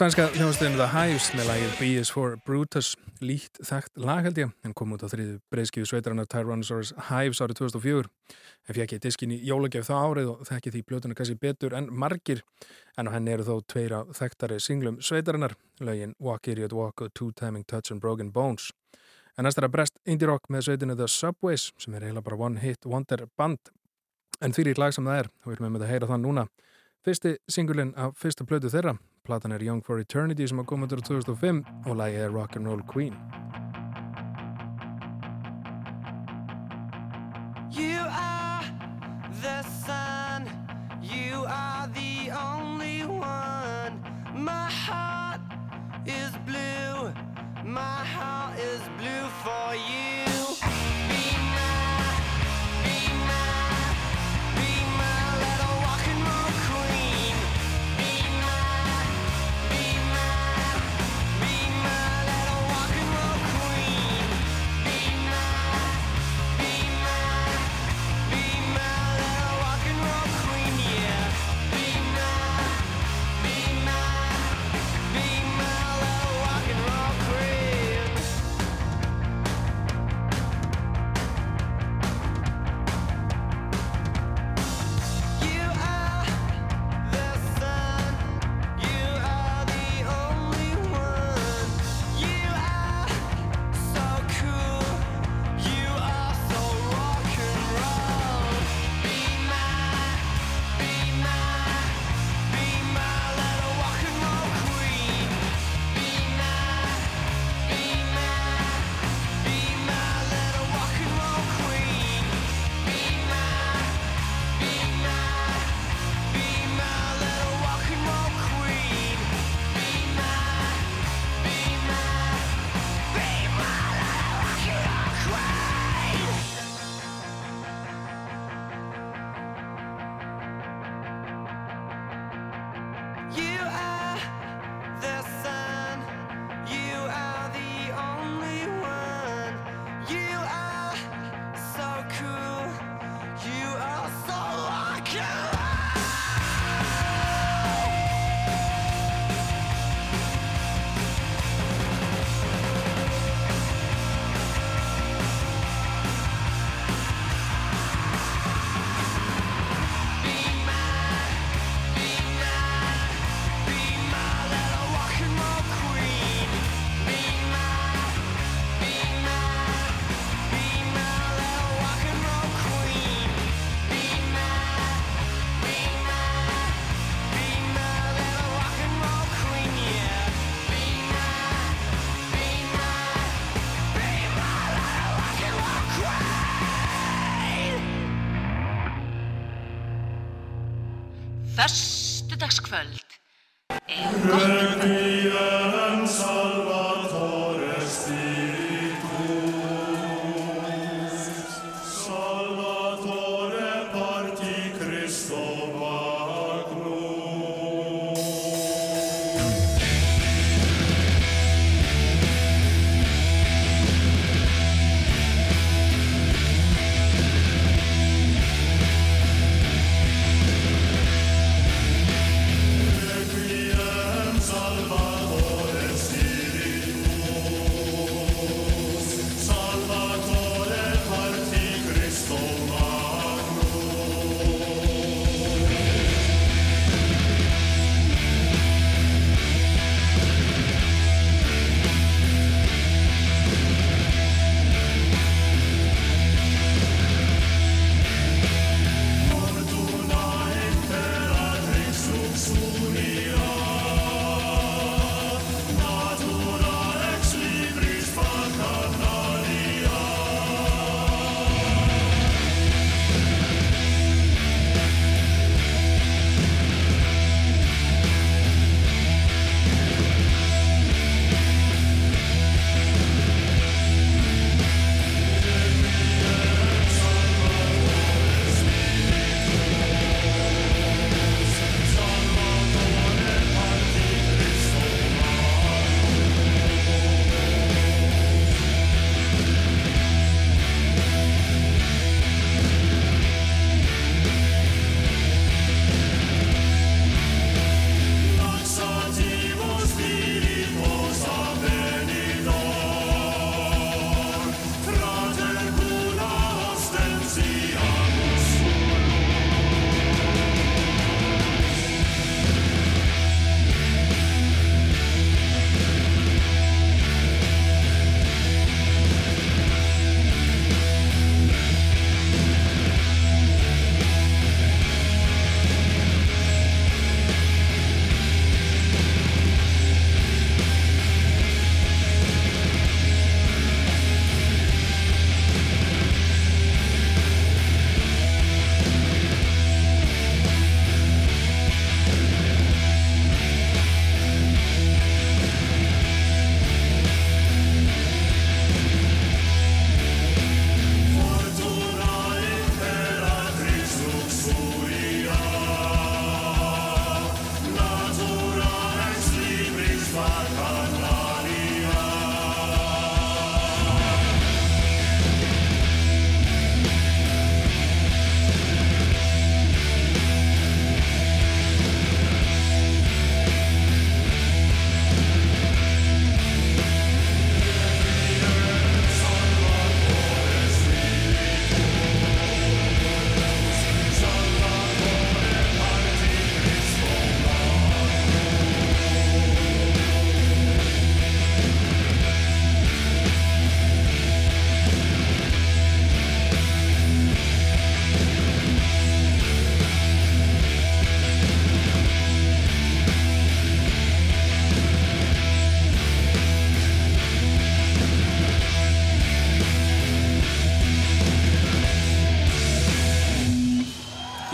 Sænska hljóðstöðinu The Hives með lagið B is for Brutus. Líkt þekkt lag held ég en kom út á þriðu breyðskíu sveitarinnar Tyrannosaurus Hives árið 2004 en fekk ég diskin í jólagjöf það árið og þekki því blötuna kannski betur en margir. En á henni eru þó tveir af þekktari singlum sveitarinnar lögin Walk Idiot Walk og Two Timing Touch and Broken Bones. En næst er að brest indie rock með sveitinu The Subways sem er eiginlega bara one hit wonder band. En því lag sem það er við erum með að heyra það núna. Fyrsti singulinn af fyrsta plötu þeirra, platan er Young for Eternity sem að koma á 2005 og lagið er Rock'n'Roll Queen. You are the sun. You are the only one. My heart is blue. My heart is blue for you.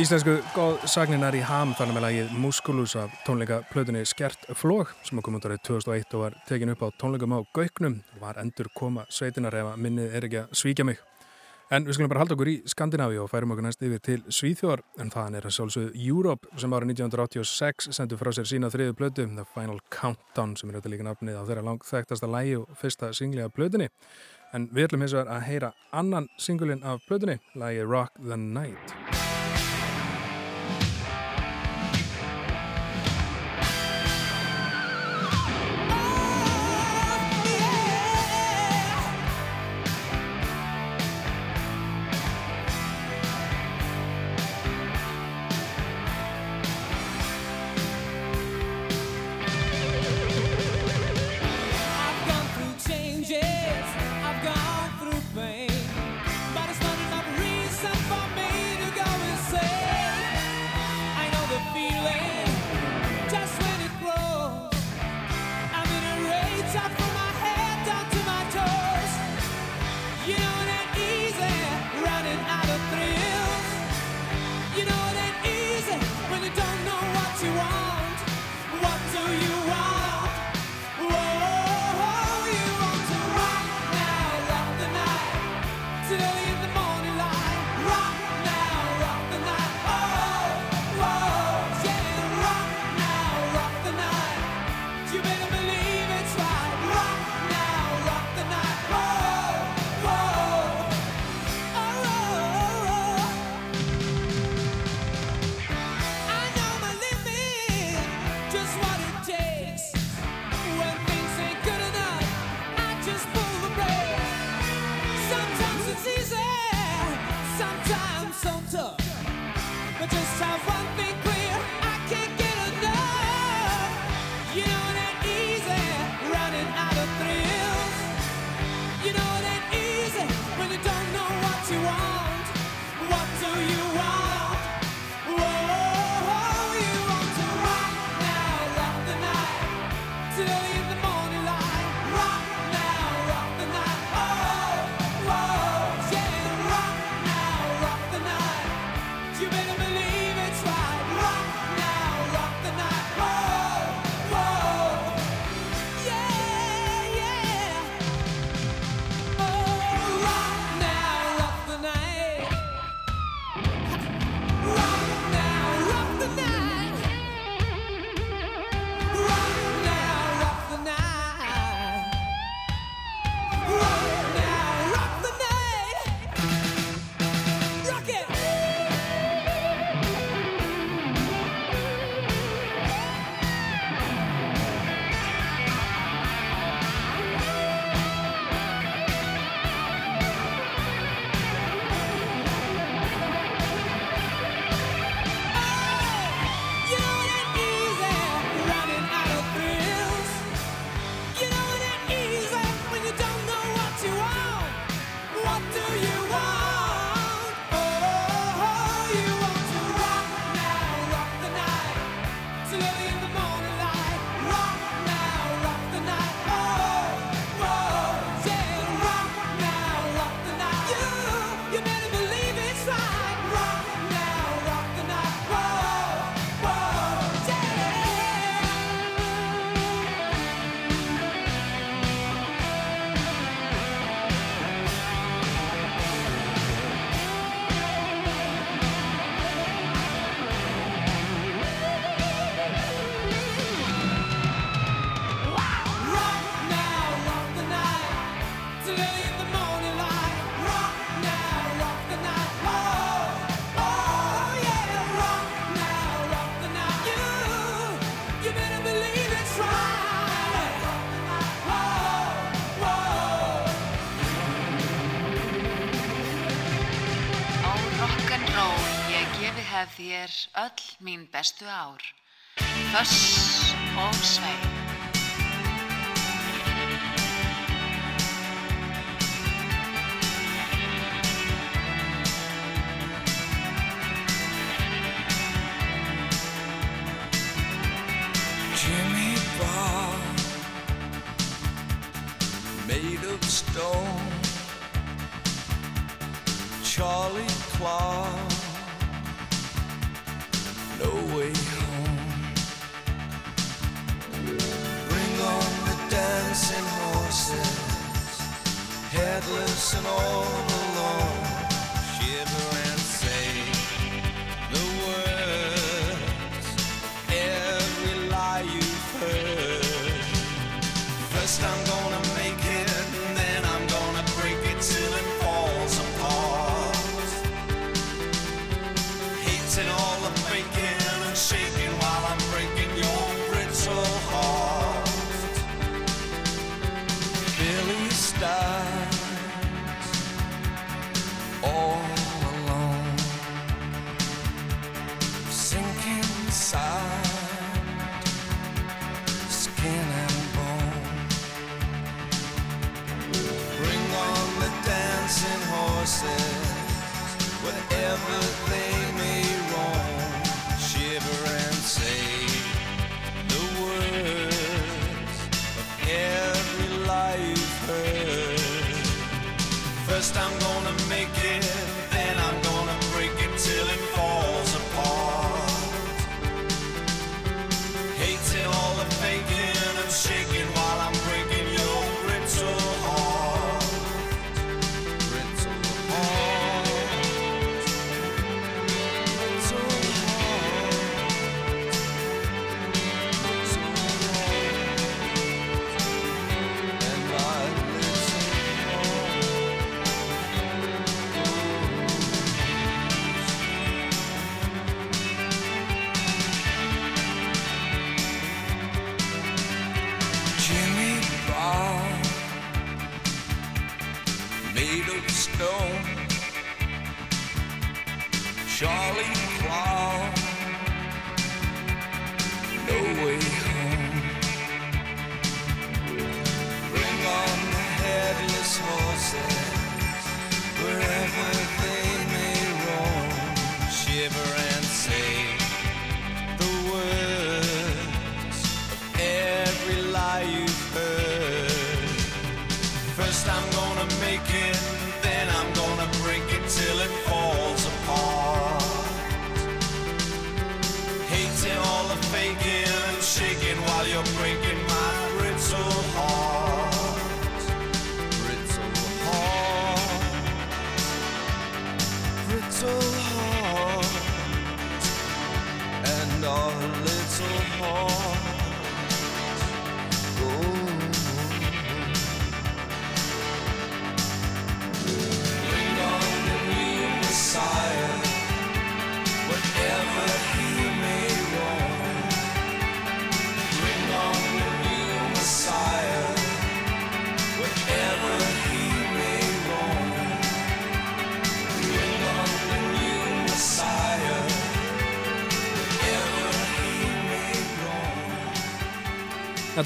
Íslensku góð sagninar í ham þannig með lagið Musculus af tónleika plötunni Skjert Flóg sem kom út árið 2001 og var tekin upp á tónleikum á Gauknum og var endur koma sveitinar ef að minnið er ekki að svíkja mig. En við skulum bara halda okkur í Skandinavíu og færum okkur næst yfir til Svíþjóðar en þannig er að sjálfsögðu Europe sem árið 1986 sendu frá sér sína þriðu plötu The Final Countdown sem er þetta líka nafnið á þeirra langþægtasta lægi og fyrsta singliða plötunni en við ætlum hins vegar að heyra annan singulinn af plötunni, lægi Rock the Night þér öll mín bestu ár. Föss og sveig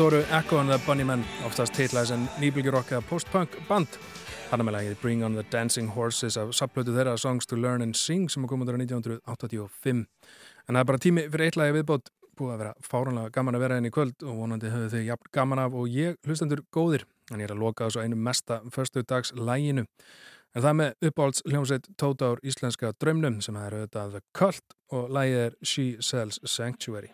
Þetta voru Echo and the Bunnymen, oftast heitlaðis en nýbylgjurokk eða post-punk band. Hanna með lægið Bring on the Dancing Horses af sapplötu þeirra Songs to Learn and Sing sem kom undir á 1985. En það er bara tími fyrir eitlægi viðbót, búið að vera fáránlega gaman að vera enn í kvöld og vonandi höfðu þau jafn gaman af og ég hlustendur góðir. En ég er að loka þessu einu mesta förstu dags læginu. En það með uppáhalds hljómsveit Tóta ár íslenska drömnum sem er auðvitað The Cult og lægið er She Sells Sanctuary.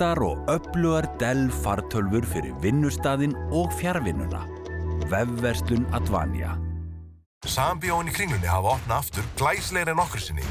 Hraustar og öflugar Dell fartölfur fyrir vinnustadinn og fjárvinnuna. Vefverslun Advanja. Sambíón í kringlunni hafa opnað aftur glæsleir en okkur sinni.